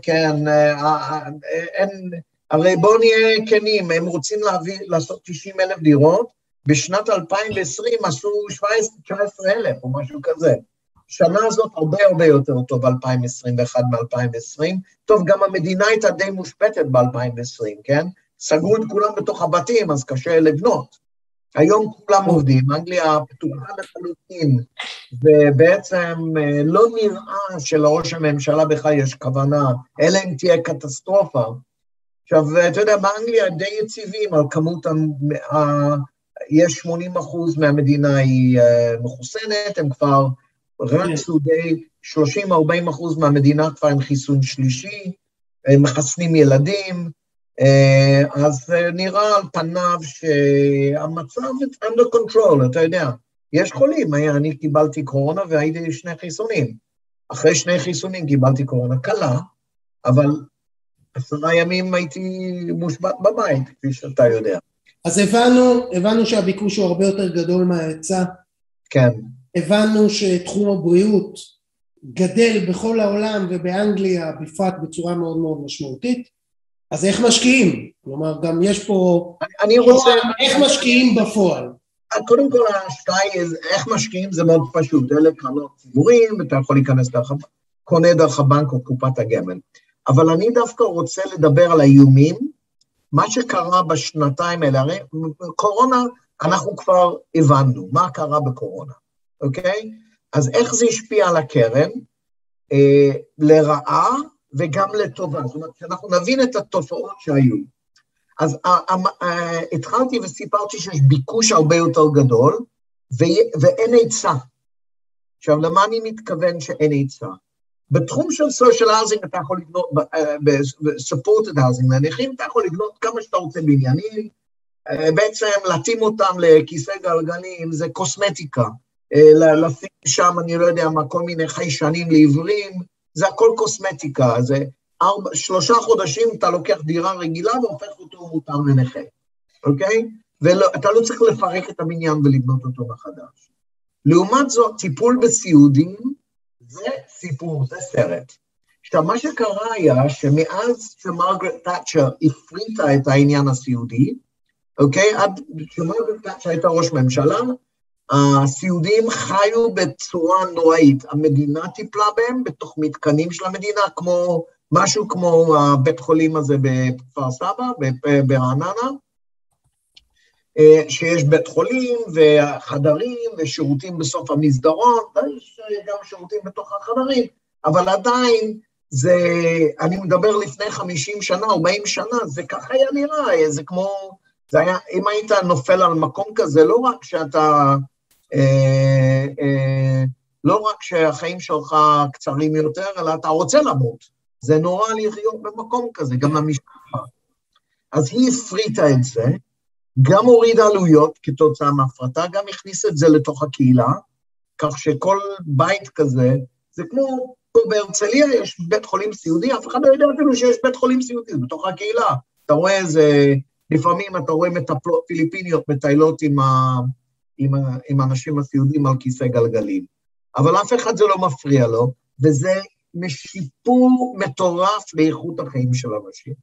כן, אה, אה, אין... הרי בואו נהיה כנים, הם רוצים להביא, לעשות 90 אלף דירות, בשנת 2020 עשו 17-19 אלף או משהו כזה. שנה הזאת הרבה הרבה יותר טוב ב-2021 מ-2020. טוב, גם המדינה הייתה די מושפטת ב-2020, כן? סגרו את כולם בתוך הבתים, אז קשה לבנות. היום כולם עובדים, אנגליה פתוחה לחלוטין, ובעצם אה, לא נראה שלראש הממשלה בכלל יש כוונה, אלא אם תהיה קטסטרופה. עכשיו, אתה יודע, באנגליה די יציבים על כמות, ה... יש 80 אחוז מהמדינה היא אה, מחוסנת, הם כבר רצו די 30-40 אחוז מהמדינה כבר עם חיסון שלישי, הם מחסנים ילדים, אז נראה על פניו שהמצב under control, אתה יודע. יש חולים, אני קיבלתי קורונה והייתי שני חיסונים. אחרי שני חיסונים קיבלתי קורונה קלה, אבל עשרה ימים הייתי מושבת בבית, כפי שאתה יודע. אז הבנו, הבנו שהביקוש הוא הרבה יותר גדול מההיצע. כן. הבנו שתחום הבריאות גדל בכל העולם ובאנגליה בפרט בצורה מאוד מאוד משמעותית. אז איך משקיעים? כלומר, גם יש פה... אני רוצה... איך משקיעים בפועל? קודם כל, ההשקעה היא איך משקיעים זה מאוד פשוט. אלה קרנות ציבוריים, אתה יכול להיכנס דרך, קונה דרך הבנק או קופת הגמל. אבל אני דווקא רוצה לדבר על האיומים, מה שקרה בשנתיים האלה, הרי קורונה, אנחנו כבר הבנו מה קרה בקורונה, אוקיי? אז איך זה השפיע על הקרן? אה, לרעה וגם לטובה. זאת אומרת, שאנחנו נבין את התופעות שהיו. אז התחלתי וסיפרתי שיש ביקוש הרבה יותר גדול, ואין היצע. עכשיו, למה אני מתכוון שאין היצע? בתחום של social housing אתה יכול לבנות, ב-supported housing לנכים, אתה יכול לבנות כמה שאתה רוצה בניינים, בעצם להתאים אותם לכיסא גלגלים זה קוסמטיקה. לשים שם, אני לא יודע מה, כל מיני חיישנים לעיוורים, זה הכל קוסמטיקה, זה ארבע, שלושה חודשים אתה לוקח דירה רגילה והופך אותו מותאם לנכה, אוקיי? ואתה לא צריך לפרק את הבניין ולבנות אותו מחדש. לעומת זאת, טיפול בסיעודים זה סיפור, זה סרט. עכשיו, מה שקרה היה שמאז שמרגרט תאצ'ר הפריטה את העניין הסיעודי, אוקיי? עד שמרגרט תאצ'ר הייתה ראש ממשלה, הסיעודיים חיו בצורה נוראית. המדינה טיפלה בהם בתוך מתקנים של המדינה, כמו, משהו כמו הבית חולים הזה בכפר סבא, ברעננה, אה, שיש בית חולים וחדרים ושירותים בסוף המסדרון, ויש גם שירותים בתוך החדרים, אבל עדיין זה, אני מדבר לפני 50 שנה, 40 שנה, זה ככה היה נראה, זה כמו, זה היה, אם היית נופל על מקום כזה, לא רק שאתה אה, אה, לא רק שהחיים שלך קצרים יותר, אלא אתה רוצה למות. זה נורא לחיות במקום כזה, גם למשפחה. אז היא הפריטה את זה, גם הורידה עלויות כתוצאה מהפרטה, גם הכניסה את זה לתוך הקהילה, כך שכל בית כזה, זה כמו, פה בהרצליה יש בית חולים סיעודי, אף אחד לא יודע אפילו שיש בית חולים סיעודי, זה בתוך הקהילה. אתה רואה איזה, לפעמים אתה רואה מטפלות פיליפיניות מטיילות עם ה... עם, עם האנשים הסיעודים על כיסא גלגלים. אבל אף אחד זה לא מפריע לו, וזה משיפור מטורף באיכות החיים של אנשים.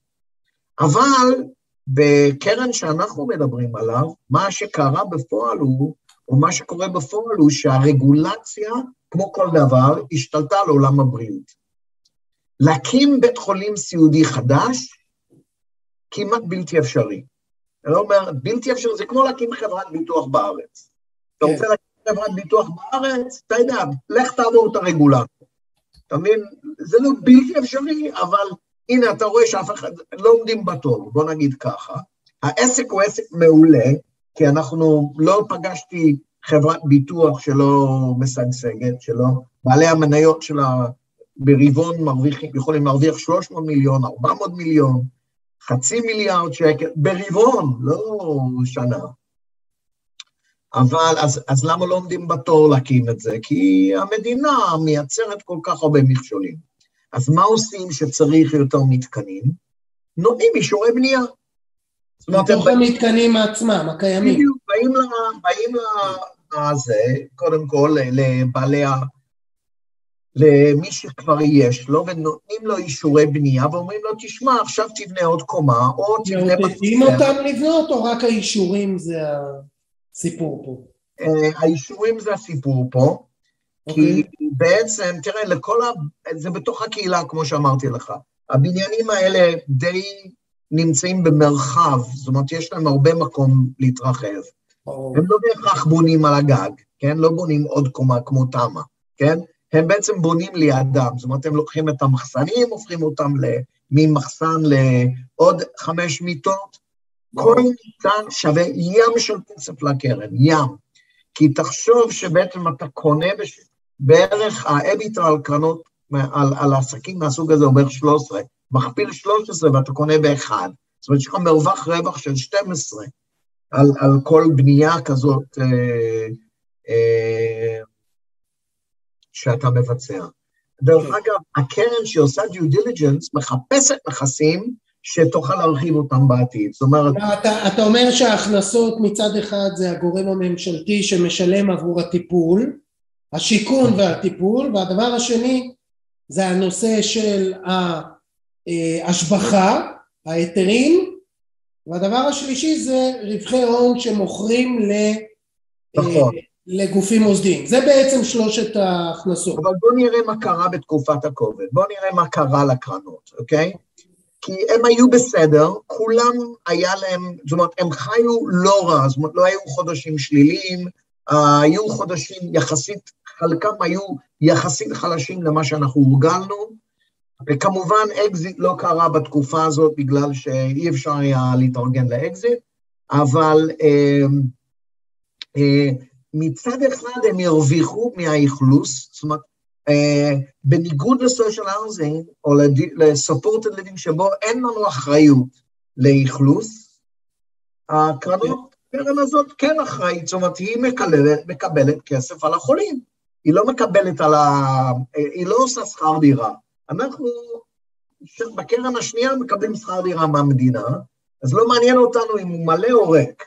אבל בקרן שאנחנו מדברים עליו, מה שקרה בפועל הוא, או מה שקורה בפועל הוא שהרגולציה, כמו כל דבר, השתלטה על עולם הבריאות. להקים בית חולים סיעודי חדש, כמעט בלתי אפשרי. אני אומר, בלתי אפשרי, זה כמו להקים חברת ביטוח בארץ. אתה כן. רוצה להקים חברת ביטוח בארץ, אתה יודע, לך תעבור את הרגולציה. אתה מבין? זה לא בלתי אפשרי, אבל הנה, אתה רואה שאף אחד, לא עומדים בתור, בוא נגיד ככה. העסק הוא עסק מעולה, כי אנחנו, לא פגשתי חברת ביטוח שלא משגשגת, שלא, בעלי המניות שלה ברבעון מרוויחים, יכולים להרוויח 300 מיליון, 400 מיליון, חצי מיליארד שקל, ברבעון, לא שנה. אבל אז, אז למה לא עומדים בתור להקים את זה? כי המדינה מייצרת כל כך הרבה מכשולים. אז מה עושים שצריך יותר מתקנים? נותנים אישורי בנייה. מתוך המתקנים עצמם, הקיימים. בדיוק, באים, לה, באים לזה, קודם כל לבעלי ה... למי שכבר יש לו, ונותנים לו אישורי בנייה, ואומרים לו, תשמע, עכשיו תבנה עוד קומה, או תבנה... מעודדים אותם לבנות, או רק האישורים זה הסיפור פה? אה, האישורים זה הסיפור פה. כי אוקיי. בעצם, תראה, לכל ה... זה בתוך הקהילה, כמו שאמרתי לך. הבניינים האלה די נמצאים במרחב, זאת אומרת, יש להם הרבה מקום להתרחב. הם לא בהכרח בונים על הגג, כן? לא בונים עוד קומה כמו תמ"א, כן? הם בעצם בונים לידם, זאת אומרת, הם לוקחים את המחסנים, הופכים אותם ממחסן לעוד חמש מיטות. כל מתקן שווה ים של כסף לקרן, ים. כי תחשוב שבעצם אתה קונה בש... בערך האביטר על קרנות, על, על עסקים מהסוג הזה בערך 13, מכפיל 13 ואתה קונה באחד. זאת אומרת, יש לך מרווח רווח של 12 על, על כל בנייה כזאת אה, אה, שאתה מבצע. דרך כן. אגב, הקרן שעושה דיו דיליג'נס מחפשת נכסים שתוכל להרחיב אותם בעתיד. זאת אומרת... אתה, אתה אומר שההכנסות מצד אחד זה הגורם הממשלתי שמשלם עבור הטיפול, השיכון והטיפול, והדבר השני זה הנושא של ההשבחה, ההיתרים, והדבר השלישי זה רווחי הון שמוכרים ל... נכון. לגופים מוסדיים. זה בעצם שלושת ההכנסות. אבל בואו נראה מה קרה בתקופת הכובד. בואו נראה מה קרה לקרנות, אוקיי? כי הם היו בסדר, כולם היה להם, זאת אומרת, הם חיו לא רע, זאת אומרת, לא היו חודשים שליליים, היו חודשים יחסית, חלקם היו יחסית חלשים למה שאנחנו הורגלנו, וכמובן אקזיט לא קרה בתקופה הזאת בגלל שאי אפשר היה להתארגן לאקזיט, אבל אה, אה, מצד אחד הם הרוויחו מהאכלוס, זאת אומרת, אה, בניגוד ל social housing או ל supported living שבו אין לנו אחריות לאכלוס, הקרנות, הקרן הזאת כן אחראית, זאת אומרת, היא מקבלת, מקבלת כסף על החולים, היא לא מקבלת על ה... היא לא עושה שכר דירה. אנחנו בקרן השנייה מקבלים שכר דירה מהמדינה, אז לא מעניין אותנו אם הוא מלא או ריק.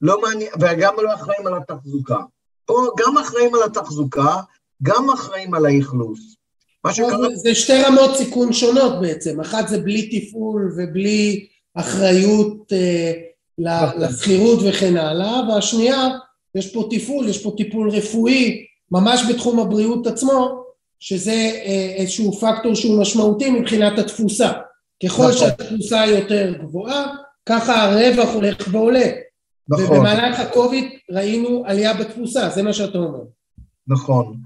לא מעניין, וגם לא אחראים על התחזוקה. פה גם אחראים על התחזוקה, גם אחראים על האכלוס. מה שקרה... זה שתי רמות סיכון שונות בעצם, אחת זה בלי תפעול ובלי אחריות אה, נכון. לשכירות וכן הלאה, והשנייה, יש פה תפעול, יש פה טיפול רפואי, ממש בתחום הבריאות עצמו, שזה אה, איזשהו פקטור שהוא משמעותי מבחינת התפוסה. ככל נכון. שהתפוסה יותר גבוהה, ככה הרווח הולך ועולה. נכון. ובמהלך הקוביד ראינו עלייה בתפוסה, זה מה שאתה אומר. נכון.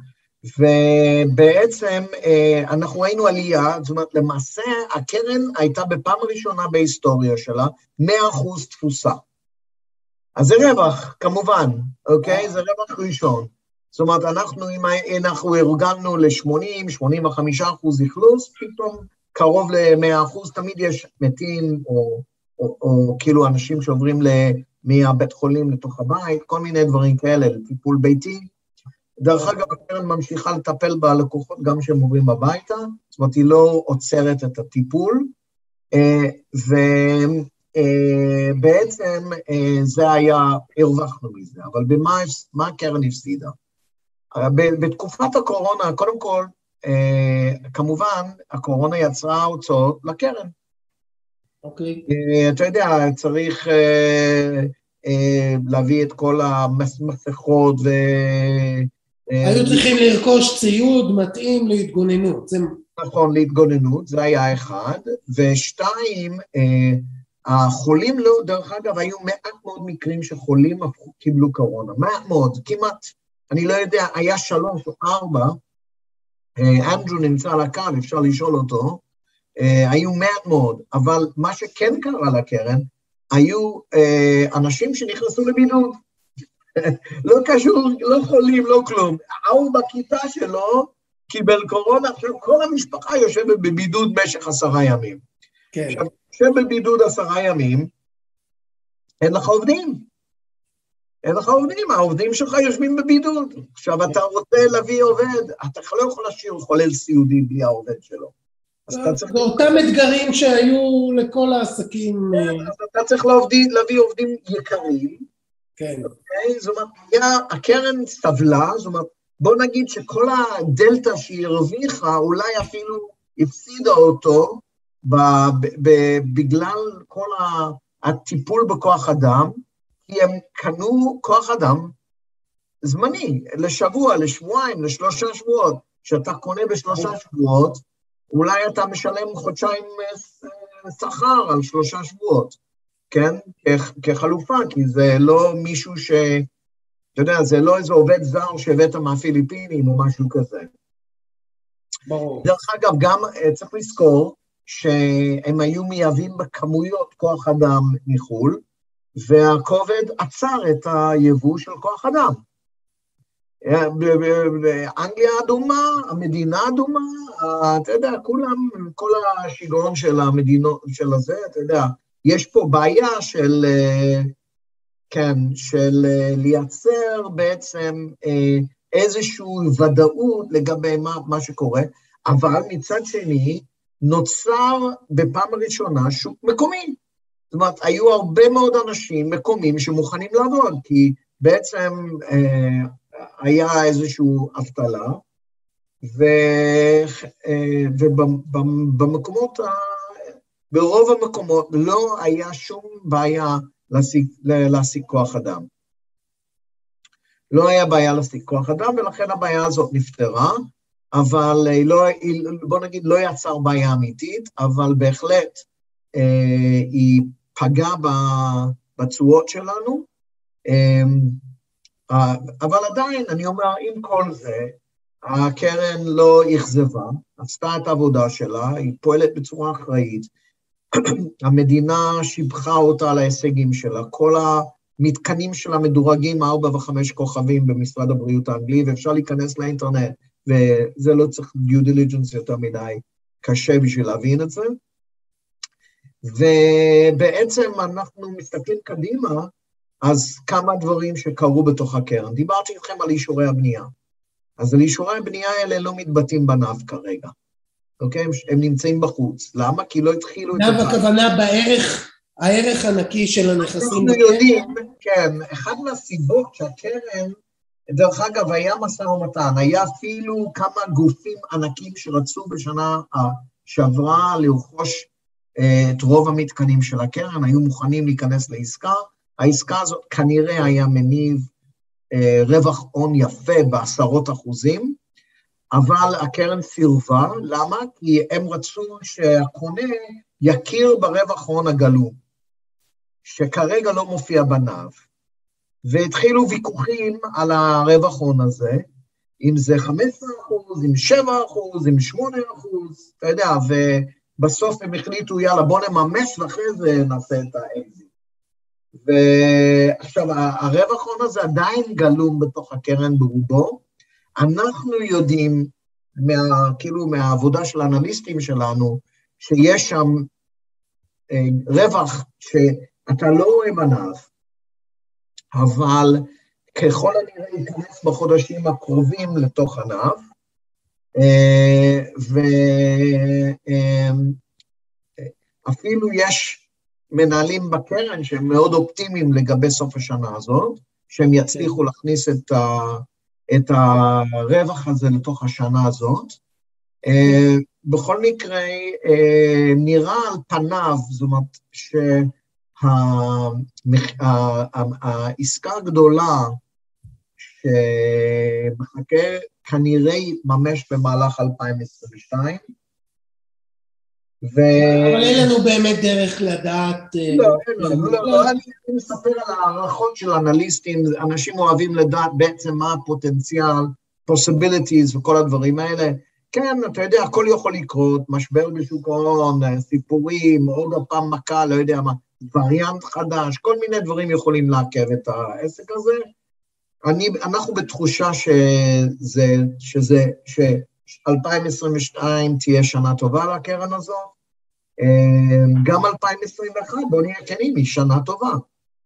ובעצם אה, אנחנו ראינו עלייה, זאת אומרת, למעשה הקרן הייתה בפעם הראשונה בהיסטוריה שלה 100% תפוסה. אז זה רווח, כמובן, אוקיי? זה רווח ראשון. זאת אומרת, אנחנו, אם אנחנו ארגנו ל-80, 85 אחוז אכלוס, פתאום קרוב ל-100 אחוז, תמיד יש מתים, או, או, או כאילו אנשים שעוברים מהבית חולים לתוך הבית, כל מיני דברים כאלה, לטיפול ביתי. דרך אגב, הקרן ממשיכה לטפל בלקוחות גם כשהם עוברים הביתה, זאת אומרת, היא לא עוצרת את הטיפול, אה, ובעצם אה, זה היה, הרווחנו מזה, אבל במה הקרן הפסידה? בתקופת הקורונה, קודם כל, כמובן, הקורונה יצרה הוצאות לקרן. אוקיי. אתה יודע, צריך להביא את כל המסכות. היו צריכים לרכוש ציוד מתאים להתגוננות. נכון, להתגוננות, זה היה אחד. ושתיים, החולים לא, דרך אגב, היו מעט מאוד מקרים שחולים קיבלו קורונה, מעט מאוד, כמעט, אני לא יודע, היה שלוש או ארבע, אה, אנדרו נמצא על הקו, אפשר לשאול אותו, אה, היו מעט מאוד, אבל מה שכן קרה לקרן, היו אה, אנשים שנכנסו לבידוד. לא קשור, לא חולים, לא כלום. ההוא בכיתה שלו קיבל קורונה, עכשיו כל המשפחה יושבת בבידוד במשך עשרה ימים. כן. עכשיו, שבבידוד עשרה ימים, אין לך עובדים. אין לך עובדים, העובדים שלך יושבים בבידוד. עכשיו, אתה רוצה להביא עובד, אתה לא יכול להשאיר חולל סיעודי בלי העובד שלו. אז אתה צריך... זה אותם אתגרים שהיו לכל העסקים. כן, אז אתה צריך להביא עובדים יקרים. כן. אוקיי? זאת אומרת, היה, הקרן סבלה, זאת אומרת, בוא נגיד שכל הדלתא שהיא הרוויחה, אולי אפילו הפסידה אותו, בגלל כל הטיפול בכוח אדם, כי הם קנו כוח אדם זמני, לשבוע, לשבועיים, לשלושה שבועות. כשאתה קונה בשלושה שבועות, אולי אתה משלם חודשיים אה, שכר על שלושה שבועות, כן? כחלופה, כי זה לא מישהו ש... אתה יודע, זה לא איזה עובד זר שהבאת מהפיליפינים או משהו כזה. ברור. דרך אגב, גם אה, צריך לזכור שהם היו מייבאים בכמויות כוח אדם מחו"ל, והכובד עצר את היבוא של כוח אדם. אנגליה אדומה, המדינה אדומה, אתה יודע, כולם, כל השיגעון של המדינות, של הזה, אתה יודע, יש פה בעיה של, כן, של לייצר בעצם אה, איזושהי ודאות לגבי מה, מה שקורה, אבל מצד שני, נוצר בפעם הראשונה שוק מקומי. זאת אומרת, היו הרבה מאוד אנשים מקומיים שמוכנים לעבוד, כי בעצם אה, היה איזושהי אבטלה, אה, ובמקומות, ברוב המקומות לא היה שום בעיה להשיג, כוח אדם. לא היה בעיה להשיג כוח אדם, ולכן הבעיה הזאת נפתרה. אבל לא, בוא נגיד, לא יצר בעיה אמיתית, אבל בהחלט אה, היא פגעה בתשואות שלנו. אה, אבל עדיין, אני אומר, עם כל זה, הקרן לא אכזבה, עשתה את העבודה שלה, היא פועלת בצורה אחראית. המדינה שיבחה אותה על ההישגים שלה, כל המתקנים שלה מדורגים ארבע וחמש כוכבים במשרד הבריאות האנגלי, ואפשר להיכנס לאינטרנט וזה לא צריך due diligence יותר מדי קשה בשביל להבין את זה. ובעצם אנחנו מסתכלים קדימה, אז כמה דברים שקרו בתוך הקרן. דיברתי איתכם על אישורי הבנייה. אז על אישורי הבנייה האלה לא מתבטאים בנף כרגע, אוקיי? הם נמצאים בחוץ. למה? כי לא התחילו את זה. נב הכוונה בערך, הערך הנקי של הנכסים. אנחנו יודעים, כן, אחת מהסיבות שהקרן דרך אגב, היה משא ומתן, היה אפילו כמה גופים ענקים שרצו בשנה שעברה לרכוש אה, את רוב המתקנים של הקרן, היו מוכנים להיכנס לעסקה. העסקה הזאת כנראה היה מניב אה, רווח הון יפה בעשרות אחוזים, אבל הקרן סירבה, למה? כי הם רצו שהקונה יכיר ברווח הון הגלום, שכרגע לא מופיע בנב. והתחילו ויכוחים על הרווח הון הזה, אם זה 15 אחוז, אם 7 אחוז, אם 8 אחוז, אתה יודע, ובסוף הם החליטו, יאללה, בוא נממש ואחרי זה נעשה את האקזיט. ועכשיו, הרווח הון הזה עדיין גלום בתוך הקרן ברובו. אנחנו יודעים, מה, כאילו מהעבודה של האנליסטים שלנו, שיש שם אה, רווח שאתה לא רואה ב NAV, אבל ככל הנראה ייכנס בחודשים הקרובים לתוך ענף, אה, ואפילו יש מנהלים בקרן שהם מאוד אופטימיים לגבי סוף השנה הזאת, שהם יצליחו להכניס את, ה, את הרווח הזה לתוך השנה הזאת, אה, בכל מקרה, נראה על פניו, זאת אומרת, שהעסקה הגדולה שמחכה כנראה יתממש במהלך 2022, ו... אבל אין לנו באמת דרך לדעת... אה, לא, אין לנו, לא, לא, אני מספר על הערכות של אנליסטים, אנשים אוהבים לדעת בעצם מה הפוטנציאל, possibilities וכל הדברים האלה. כן, אתה יודע, הכל יכול לקרות, משבר בשוק ההון, סיפורים, עוד פעם מכה, לא יודע מה, וריאנט חדש, כל מיני דברים יכולים לעכב את העסק הזה. אני, אנחנו בתחושה שזה, שזה, ש-2022 תהיה שנה טובה לקרן הזו. אה, גם 2021, בואו נהיה כנים, היא שנה טובה.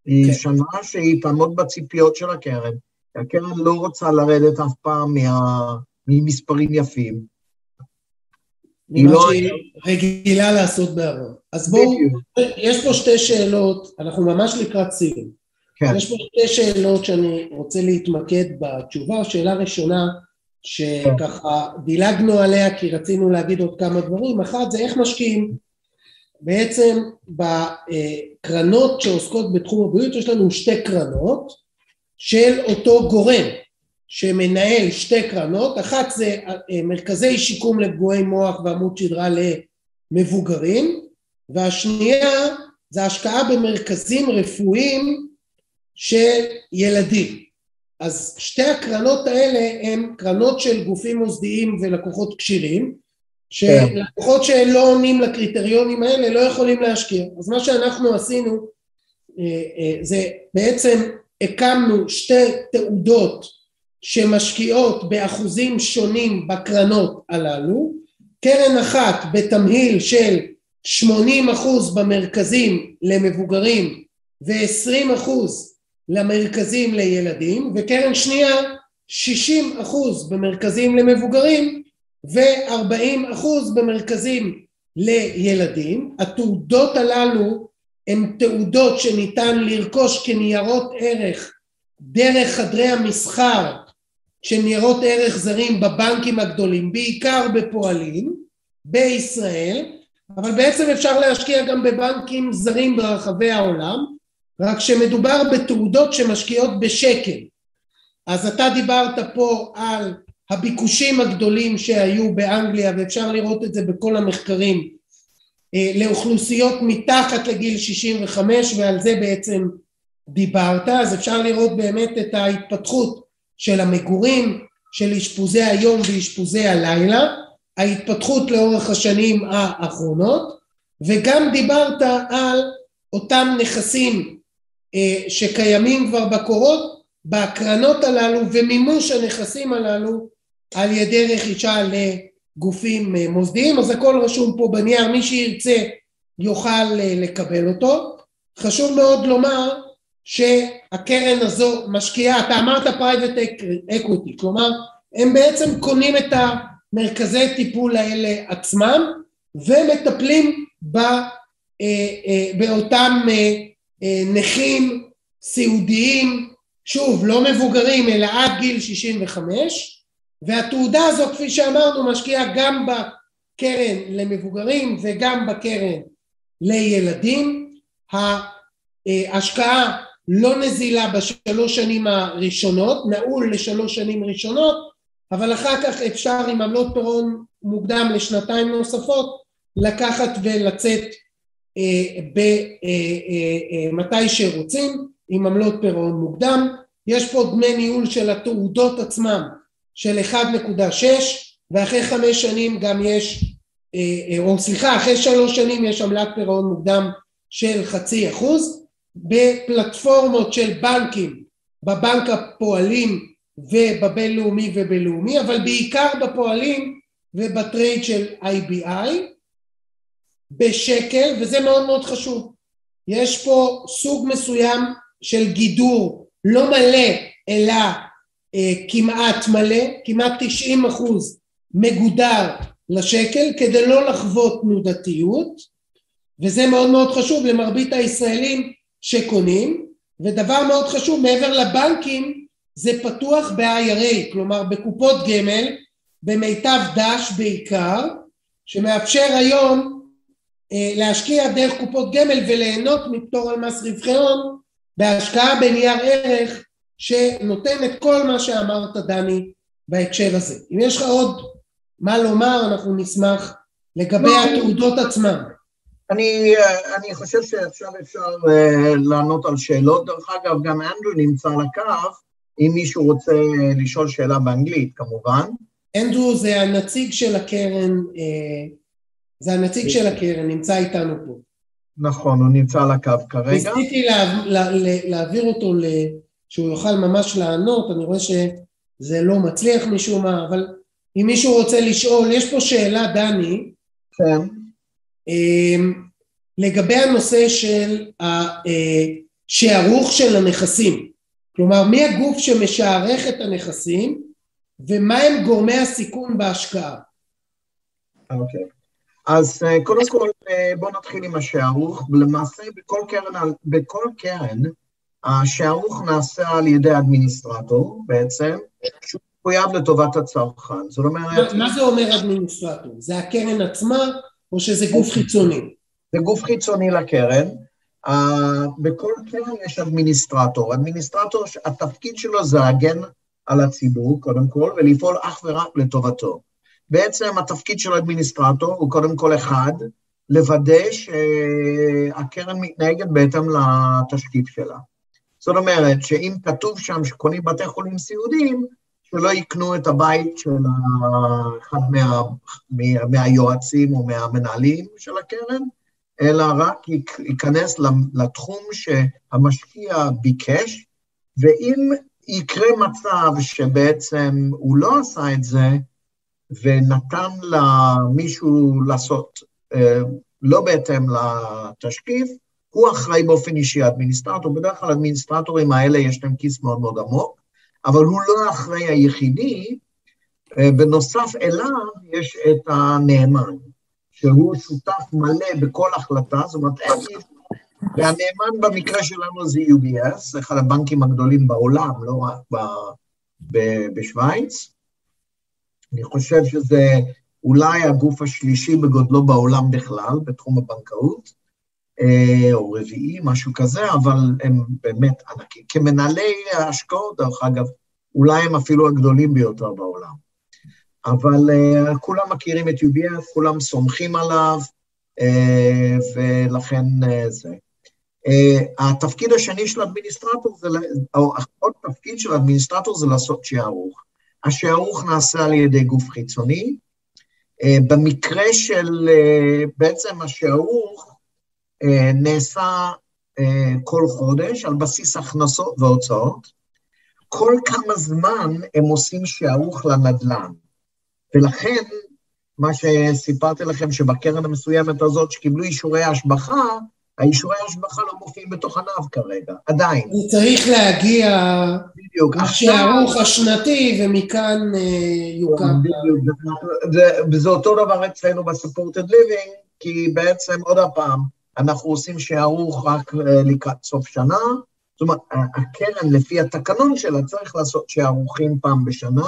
היא כן. שנה שהיא תעמוד בציפיות של הקרן. הקרן לא רוצה לרדת אף פעם מה, ממספרים יפים. היא לא... רגילה לעשות בעבר. אז בואו, יש פה שתי שאלות, אנחנו ממש לקראת סיום. כן. יש פה שתי שאלות שאני רוצה להתמקד בתשובה. שאלה ראשונה, שככה דילגנו עליה כי רצינו להגיד עוד כמה דברים. אחת זה איך משקיעים. בעצם בקרנות שעוסקות בתחום הבריאות יש לנו שתי קרנות של אותו גורם שמנהל שתי קרנות, אחת זה מרכזי שיקום לפגועי מוח ועמוד שדרה למבוגרים והשנייה זה השקעה במרכזים רפואיים של ילדים. אז שתי הקרנות האלה הן קרנות של גופים מוסדיים ולקוחות כשירים, שלקוחות שלא עונים לקריטריונים האלה לא יכולים להשקיע. אז מה שאנחנו עשינו אה, אה, זה בעצם הקמנו שתי תעודות שמשקיעות באחוזים שונים בקרנות הללו, קרן אחת בתמהיל של 80 אחוז במרכזים למבוגרים ו-20 אחוז למרכזים לילדים וקרן שנייה 60 אחוז במרכזים למבוגרים ו-40 אחוז במרכזים לילדים. התעודות הללו הן תעודות שניתן לרכוש כניירות ערך דרך חדרי המסחר של ניירות ערך זרים בבנקים הגדולים, בעיקר בפועלים בישראל, אבל בעצם אפשר להשקיע גם בבנקים זרים ברחבי העולם רק שמדובר בתעודות שמשקיעות בשקל. אז אתה דיברת פה על הביקושים הגדולים שהיו באנגליה ואפשר לראות את זה בכל המחקרים אה, לאוכלוסיות מתחת לגיל 65 ועל זה בעצם דיברת אז אפשר לראות באמת את ההתפתחות של המגורים של אשפוזי היום ואשפוזי הלילה ההתפתחות לאורך השנים האחרונות וגם דיברת על אותם נכסים שקיימים כבר בקורות בהקרנות הללו ומימוש הנכסים הללו על ידי רכישה לגופים אה, מוסדיים. אז הכל רשום פה בנייר מי שירצה יוכל אה, לקבל אותו. חשוב מאוד לומר שהקרן הזו משקיעה אתה אמרת private equity כלומר הם בעצם קונים את המרכזי טיפול האלה עצמם ומטפלים באותם אה, נכים סיעודיים, שוב לא מבוגרים אלא עד גיל 65 והתעודה הזו כפי שאמרנו משקיעה גם בקרן למבוגרים וגם בקרן לילדים. ההשקעה לא נזילה בשלוש שנים הראשונות, נעול לשלוש שנים ראשונות, אבל אחר כך אפשר עם עמלות פירעון מוקדם לשנתיים נוספות לקחת ולצאת במתי אה, אה, שרוצים עם עמלות פירעון מוקדם. יש פה דמי ניהול של התעודות עצמם של 1.6 ואחרי חמש שנים גם יש אה, או סליחה אחרי שלוש שנים יש עמלת פירעון מוקדם של חצי אחוז. בפלטפורמות של בנקים בבנק הפועלים ובבינלאומי ובלאומי אבל בעיקר בפועלים וב trade של IBI בשקל וזה מאוד מאוד חשוב. יש פה סוג מסוים של גידור לא מלא אלא אה, כמעט מלא כמעט 90 אחוז מגודר לשקל כדי לא לחוות תנודתיות וזה מאוד מאוד חשוב למרבית הישראלים שקונים ודבר מאוד חשוב מעבר לבנקים זה פתוח ב-IRA כלומר בקופות גמל במיטב דש בעיקר, שמאפשר היום להשקיע דרך קופות גמל וליהנות מפטור על מס רווחי הון בהשקעה בנייר ערך שנותן את כל מה שאמרת דני בהקשר הזה. אם יש לך עוד מה לומר אנחנו נשמח לגבי לא, התעודות עצמן. אני, אני חושב שעכשיו אפשר uh, לענות על שאלות, דרך אגב גם אנדרו נמצא על הקו, אם מישהו רוצה לשאול שאלה באנגלית כמובן. אנדרו זה הנציג של הקרן, uh, זה הנציג של הקרן, נמצא איתנו פה. נכון, הוא נמצא על הקו כרגע. ניסיתי לה, לה, לה, להעביר אותו, שהוא יוכל ממש לענות, אני רואה שזה לא מצליח משום מה, אבל אם מישהו רוצה לשאול, יש פה שאלה, דני. כן. אמ, לגבי הנושא של השערוך של הנכסים. כלומר, מי הגוף שמשערך את הנכסים ומה הם גורמי הסיכון בהשקעה. אוקיי. Okay. אז אה, קודם כל אה, בואו נתחיל עם השערוך. למעשה בכל קרן, בכל קרן השערוך נעשה על ידי אדמיניסטרטור בעצם, שהוא מחויב לטובת הצרכן. זאת אומרת... מה זה אומר אדמיניסטרטור? זה הקרן עצמה או שזה גוף חיצוני? זה גוף חיצוני לקרן. Uh, בכל קרן יש אדמיניסטרטור. אדמיניסטרטור, התפקיד שלו זה להגן על הציבור, קודם כל, ולפעול אך ורק לטובתו. בעצם התפקיד של האדמיניסטרטור הוא קודם כל אחד, לוודא שהקרן מתנהגת בהתאם לתשקיף שלה. זאת אומרת שאם כתוב שם שקונים בתי חולים סיעודיים, שלא יקנו את הבית של אחד מה, מה, מהיועצים או מהמנהלים של הקרן, אלא רק ייכנס לתחום שהמשקיע ביקש, ואם יקרה מצב שבעצם הוא לא עשה את זה, ונתן למישהו לעשות אה, לא בהתאם לתשקיף, הוא אחראי באופן אישי, האדמיניסטרטור. בדרך כלל האדמיניסטרטורים האלה יש להם כיס מאוד מאוד עמוק, אבל הוא לא האחראי היחידי, אה, בנוסף אליו יש את הנאמן, שהוא שותף מלא בכל החלטה, זאת אומרת, אין והנאמן במקרה שלנו זה UBS, אחד הבנקים הגדולים בעולם, לא רק ב, ב, בשוויץ. אני חושב שזה אולי הגוף השלישי בגודלו בעולם בכלל, בתחום הבנקאות, אה, או רביעי, משהו כזה, אבל הם באמת ענקים. כמנהלי ההשקעות, דרך אגב, אולי הם אפילו הגדולים ביותר בעולם. אבל uh, כולם מכירים את UBS, כולם סומכים עליו, uh, ולכן זה. Uh, התפקיד השני של האדמיניסטרטור, זה, או עוד תפקיד של האדמיניסטרטור זה לעשות שערוך. השערוך נעשה על ידי גוף חיצוני. Uh, במקרה של uh, בעצם השערוך, אה, נעשה אה, כל חודש על בסיס הכנסות והוצאות. כל כמה זמן הם עושים שערוך לנדל"ן. ולכן, מה שסיפרתי לכם, שבקרן המסוימת הזאת שקיבלו אישורי השבחה, האישורי ההשבחה לא מופיעים בתוך ענב כרגע, עדיין. הוא צריך להגיע בדיוק. השערוך השנתי, ומכאן אה, יוקם. בדיוק, זה, זה אותו דבר אצלנו ב-supported living, כי בעצם, עוד הפעם, אנחנו עושים שערוך רק אה, לקראת סוף שנה, זאת אומרת, הקרן לפי התקנון שלה צריך לעשות שערוכים פעם בשנה,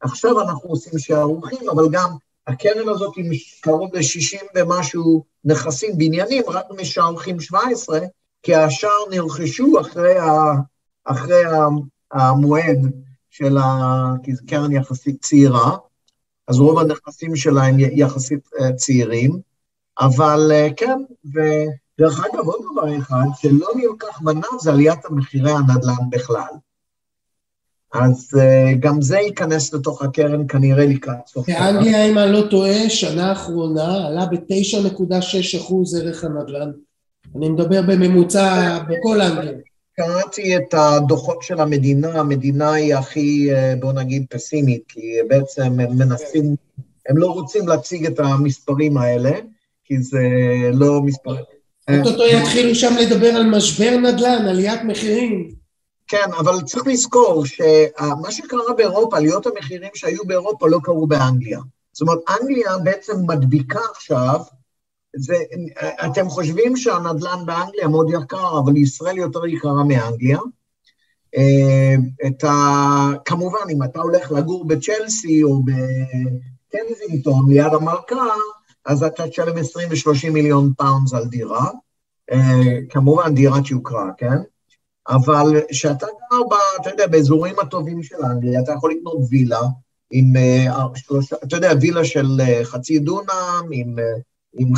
עכשיו אנחנו עושים שערוכים, אבל גם הקרן הזאת עם קרוב ל-60 ומשהו נכסים, בניינים, רק משערוכים 17, כי השאר נרכשו אחרי, ה, אחרי המועד של ה... כי זו קרן יחסית צעירה, אז רוב הנכסים שלה הם יחסית אה, צעירים, אבל אה, כן, ודרך אגב, עוד דבר אחד, שלא נלקח בנם זה עליית המחירי הנדל"ן בכלל. אז uh, גם זה ייכנס לתוך הקרן כנראה לקראת סוף. באנגליה, אם אני לא טועה, שנה האחרונה עלה ב-9.6 אחוז ערך הנדל"ן. אני מדבר בממוצע בכל אנגליה. קראתי את הדוחות של המדינה, המדינה היא הכי, אה, בוא נגיד, פסימית, כי בעצם הם מנסים, הם לא רוצים להציג את המספרים האלה. כי זה לא מספר... אוטוטו יתחילו שם לדבר על משבר נדל"ן, עליית מחירים. כן, אבל צריך לזכור שמה שקרה באירופה, עליות המחירים שהיו באירופה לא קרו באנגליה. זאת אומרת, אנגליה בעצם מדביקה עכשיו, זה, אתם חושבים שהנדל"ן באנגליה מאוד יקר, אבל ישראל יותר יקרה מאנגליה. את ה... כמובן, אם אתה הולך לגור בצ'לסי או בקנזינגטון ליד המלכה, אז אתה תשלם 20 ו-30 מיליון pounds על דירה. כמובן, דירת יוקרה, כן? אבל כשאתה גר, ב, אתה יודע, באזורים הטובים של אנגליה, אתה יכול לקנות וילה עם שלושה, אתה יודע, וילה של חצי דונם, עם, עם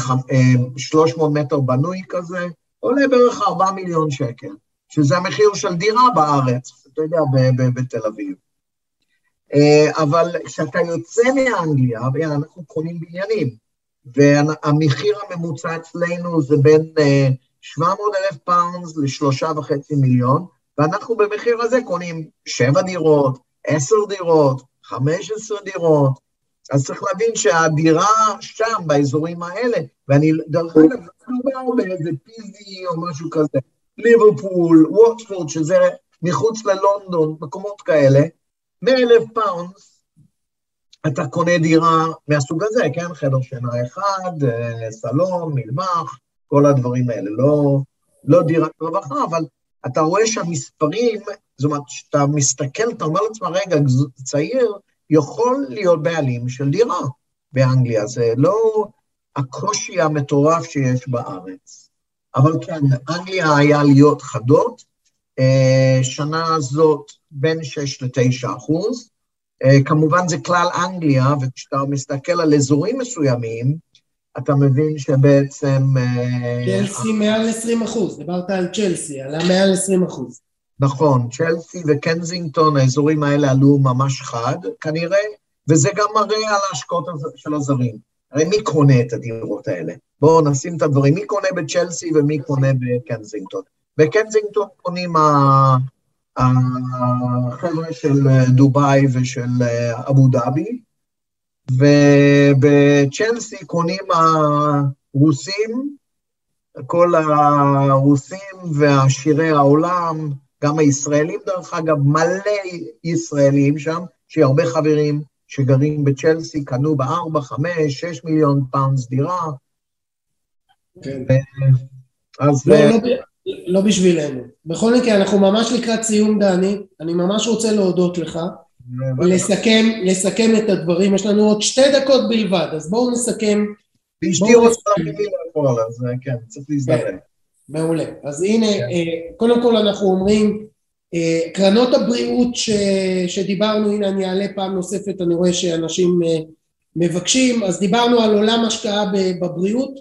300 מטר בנוי כזה, עולה בערך 4 מיליון שקל, שזה המחיר של דירה בארץ, אתה יודע, בתל אביב. אבל כשאתה יוצא מאנגליה, אנחנו קונים בניינים, והמחיר הממוצע אצלנו זה בין 700 אלף pounds לשלושה וחצי מיליון, ואנחנו במחיר הזה קונים שבע דירות, עשר דירות, חמש עשרה דירות, אז צריך להבין שהדירה שם, באזורים האלה, ואני, דרך אגב, לא באיזה פיזי או משהו כזה, ליברפול, ווטפורד, שזה מחוץ ללונדון, מקומות כאלה, 100 אלף pounds, אתה קונה דירה מהסוג הזה, כן? חדר שינה אחד, אה, סלון, מטבח, כל הדברים האלה, לא, לא דירת רווחה, אבל אתה רואה שהמספרים, זאת אומרת, כשאתה מסתכל, אתה אומר לעצמך, רגע, צעיר יכול להיות בעלים של דירה באנגליה, זה לא הקושי המטורף שיש בארץ. אבל כן, אנגליה היה עליות חדות, אה, שנה הזאת בין 6 ל-9 אחוז, אה, כמובן זה כלל אנגליה, וכשאתה מסתכל על אזורים מסוימים, אתה מבין שבעצם... אה, צ'לסי מעל 20 אחוז, דיברת על צ'לסי, עלה מעל 20 אחוז. נכון, צ'לסי וקנזינגטון, האזורים האלה עלו ממש חד, כנראה, וזה גם מראה על ההשקעות של הזרים. הרי מי קונה את הדירות האלה? בואו נשים את הדברים, מי קונה בצ'לסי ומי קונה בקנזינגטון? בקנזינגטון קונים החבר'ה של דובאי ושל אבו דאבי, ובצ'לסי קונים הרוסים, כל הרוסים ועשירי העולם, גם הישראלים דרך אגב, מלא ישראלים שם, שיש הרבה חברים שגרים בצ'לסי, קנו בארבע, חמש, שש מיליון pounds דירה. כן. אז... לא, לא, לא בשבילנו. בכל מקרה, אנחנו ממש לקראת סיום, דני. אני ממש רוצה להודות לך. לסכם, לסכם את הדברים, יש לנו עוד שתי דקות בלבד, אז בואו נסכם. ואשתי רוצה להגיד לי לאכול, אז כן, צריך להזדרק. מעולה. אז הנה, כן. קודם כל אנחנו אומרים, קרנות הבריאות ש, שדיברנו, הנה אני אעלה פעם נוספת, אני רואה שאנשים מבקשים, אז דיברנו על עולם השקעה בבריאות,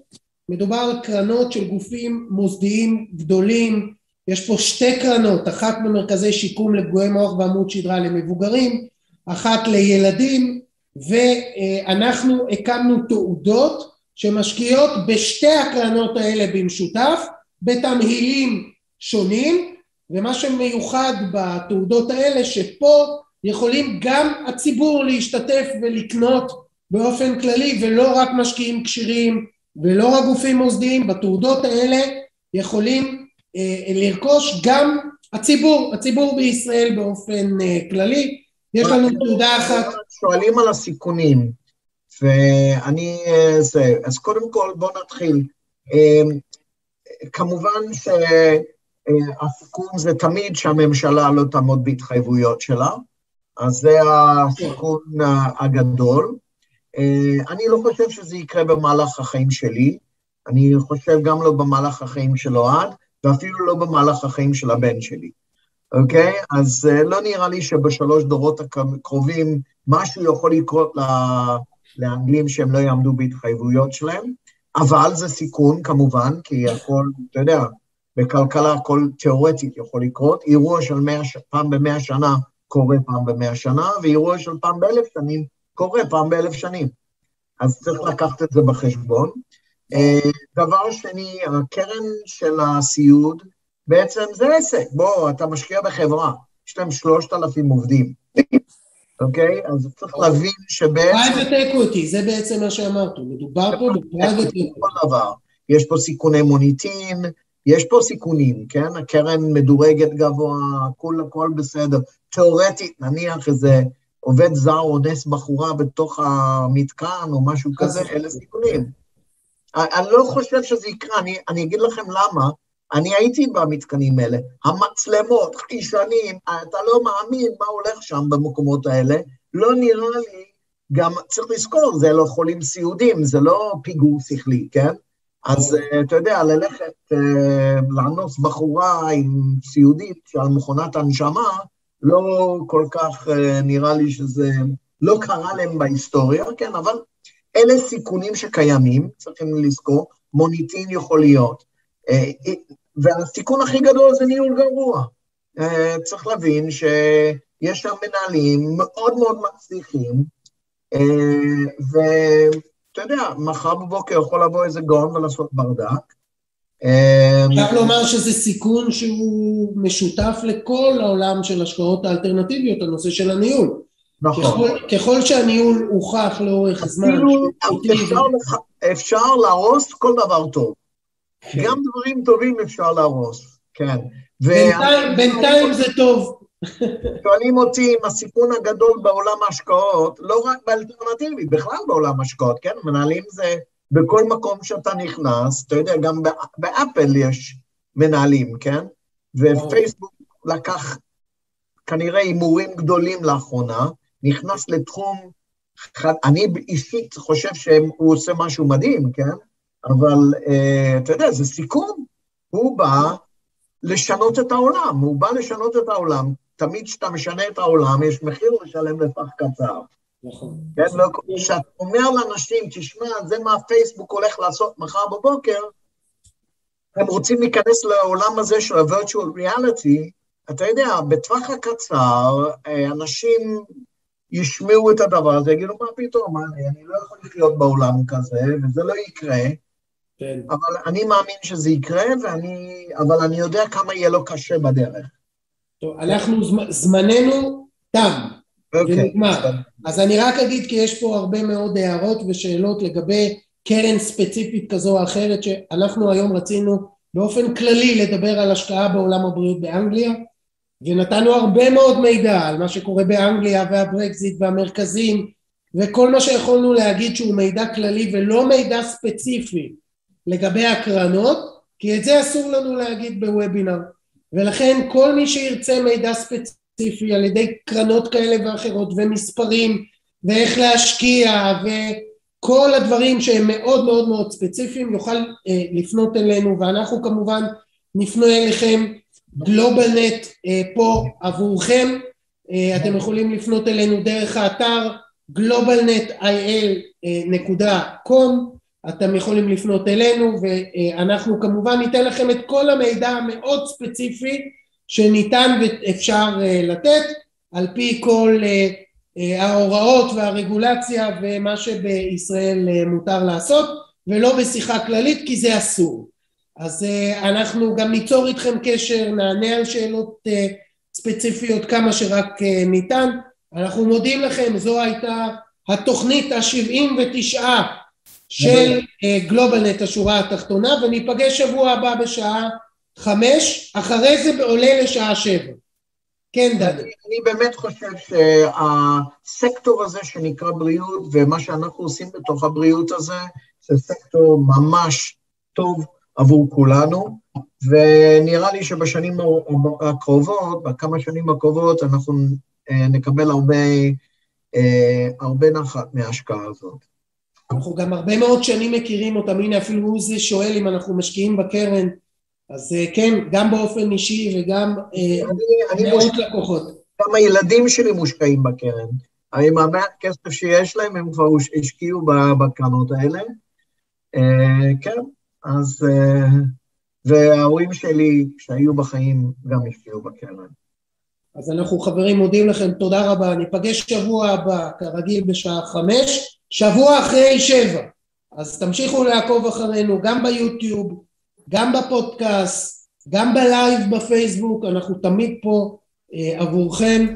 מדובר על קרנות של גופים מוסדיים גדולים, יש פה שתי קרנות, אחת במרכזי שיקום לפגועי מוח ועמוד שדרה למבוגרים, אחת לילדים, ואנחנו הקמנו תעודות שמשקיעות בשתי הקרנות האלה במשותף, בתמהילים שונים, ומה שמיוחד בתעודות האלה שפה יכולים גם הציבור להשתתף ולקנות באופן כללי ולא רק משקיעים כשירים ולא רק גופים מוסדיים, בתעודות האלה יכולים לרכוש גם הציבור, הציבור בישראל באופן אה, כללי. יש לנו תעודה אחת. שואלים על הסיכונים, ואני, אה, זה, אז קודם כל בואו נתחיל. כמובן שהסיכון זה תמיד שהממשלה לא תעמוד בהתחייבויות שלה, אז זה הסיכון הגדול. אני לא חושב שזה יקרה במהלך החיים שלי, אני חושב גם לא במהלך החיים של אוהד, ואפילו לא במהלך החיים של הבן שלי, אוקיי? אז uh, לא נראה לי שבשלוש דורות הקרובים משהו יכול לקרות לאנגלים שהם לא יעמדו בהתחייבויות שלהם, אבל זה סיכון כמובן, כי הכל, אתה יודע, בכלכלה הכל תיאורטית יכול לקרות, אירוע של מאה, פעם במאה שנה קורה פעם במאה שנה, ואירוע של פעם באלף שנים קורה פעם באלף שנים. אז צריך לקחת את זה בחשבון. אה, דבר שני, הקרן של הסיעוד, בעצם זה עסק. בוא, אתה משקיע בחברה, יש להם שלושת אלפים עובדים, אוקיי? אז צריך להבין שבעצם... private equity, זה בעצם מה שאמרתי, מדובר פה ב private equity. יש פה סיכוני מוניטין, יש פה סיכונים, כן? הקרן מדורגת גבוה, כול הכל בסדר. תיאורטית, נניח איזה עובד זר אונס בחורה בתוך המתקן או משהו כזה, אלה סיכונים. אני לא חושב שזה יקרה, אני, אני אגיד לכם למה, אני הייתי במתקנים האלה, המצלמות, חיישנים, אתה לא מאמין מה הולך שם במקומות האלה, לא נראה לי, גם צריך לזכור, זה לא חולים סיעודים, זה לא פיגור שכלי, כן? אז אה, אתה יודע, ללכת אה, לאנוס בחורה עם סיעודית על מכונת הנשמה, לא כל כך אה, נראה לי שזה לא קרה להם בהיסטוריה, כן, אבל אלה סיכונים שקיימים, צריכים לזכור, מוניטין יכול להיות. והסיכון הכי גדול זה ניהול גרוע. צריך להבין שיש שם מנהלים מאוד מאוד מצליחים, אתה יודע, מחר בבוקר יכול לבוא איזה גאון ולעשות ברדק. אפשר לומר שזה סיכון שהוא משותף לכל העולם של השקעות האלטרנטיביות, הנושא של הניהול. נכון. ככל, ככל שהניהול הוכח לאורך זמן... אפילו אפשר להרוס כל דבר טוב. כן. גם דברים טובים אפשר להרוס, כן. בינתיים, בינתיים זה טוב. שואלים אותי אם הסיכון הגדול בעולם ההשקעות, לא רק באלטרנטיבי, בכלל בעולם ההשקעות, כן? מנהלים זה בכל מקום שאתה נכנס, אתה יודע, גם באפל יש מנהלים, כן? ופייסבוק לקח כנראה הימורים גדולים לאחרונה, נכנס לתחום, אני אישית חושב שהוא עושה משהו מדהים, כן? אבל uh, אתה יודע, זה סיכון. הוא בא לשנות את העולם, הוא בא לשנות את העולם. תמיד כשאתה משנה את העולם, יש מחיר לשלם לטווח קצר. נכון. כן, לא, כשאתה אומר לאנשים, תשמע, זה מה פייסבוק הולך לעשות מחר בבוקר, הם רוצים להיכנס לעולם הזה של ה-virtual reality, אתה יודע, בטווח הקצר, אה, אנשים ישמעו את הדבר הזה, יגידו, מה פתאום, אני, אני לא יכול לחיות בעולם כזה, וזה לא יקרה. כן. אבל אני מאמין שזה יקרה, ואני, אבל אני יודע כמה יהיה לו קשה בדרך. טוב, אנחנו, זמננו תם, okay. אוקיי. ונגמר. אז אני רק אגיד כי יש פה הרבה מאוד הערות ושאלות לגבי קרן ספציפית כזו או אחרת שאנחנו היום רצינו באופן כללי לדבר על השקעה בעולם הבריאות באנגליה ונתנו הרבה מאוד מידע על מה שקורה באנגליה והברקזיט והמרכזים וכל מה שיכולנו להגיד שהוא מידע כללי ולא מידע ספציפי לגבי הקרנות כי את זה אסור לנו להגיד בוובינר. ולכן כל מי שירצה מידע ספציפי על ידי קרנות כאלה ואחרות ומספרים ואיך להשקיע וכל הדברים שהם מאוד מאוד מאוד ספציפיים יוכל אה, לפנות אלינו ואנחנו כמובן נפנה אליכם גלובלנט אה, פה עבורכם. אה, אתם יכולים לפנות אלינו דרך האתר globalnetil.com אתם יכולים לפנות אלינו ואנחנו כמובן ניתן לכם את כל המידע המאוד ספציפי שניתן ואפשר אה, לתת על פי כל ההוראות והרגולציה ומה שבישראל מותר לעשות ולא בשיחה כללית כי זה אסור אז אנחנו גם ניצור איתכם קשר נענה על שאלות ספציפיות כמה שרק ניתן אנחנו מודים לכם זו הייתה התוכנית השבעים ותשעה של גלובלנט אה, השורה התחתונה וניפגש שבוע הבא בשעה חמש, אחרי זה עולה לשעה שבע. כן, דני. אני, אני באמת חושב שהסקטור הזה שנקרא בריאות ומה שאנחנו עושים בתוך הבריאות הזה זה סקטור ממש טוב עבור כולנו ונראה לי שבשנים הקרובות, בכמה שנים הקרובות אנחנו אה, נקבל הרבה, אה, הרבה נחת מההשקעה הזאת. אנחנו גם הרבה מאוד שנים מכירים אותם, הנה אפילו הוא זה שואל אם אנחנו משקיעים בקרן, אז אה, כן, גם באופן אישי וגם אה, מאות לקוחות. גם הילדים שלי מושקעים בקרן. עם המעט כסף שיש להם, הם כבר השקיעו בקרנות האלה. כן, אז... וההורים שלי שהיו בחיים גם השקיעו בקרן. אז אנחנו חברים מודים לכם, תודה רבה, ניפגש שבוע הבא, כרגיל בשעה חמש. שבוע אחרי שבע. אז תמשיכו לעקוב אחרינו גם ביוטיוב, גם בפודקאסט, גם בלייב בפייסבוק, אנחנו תמיד פה אה, עבורכם.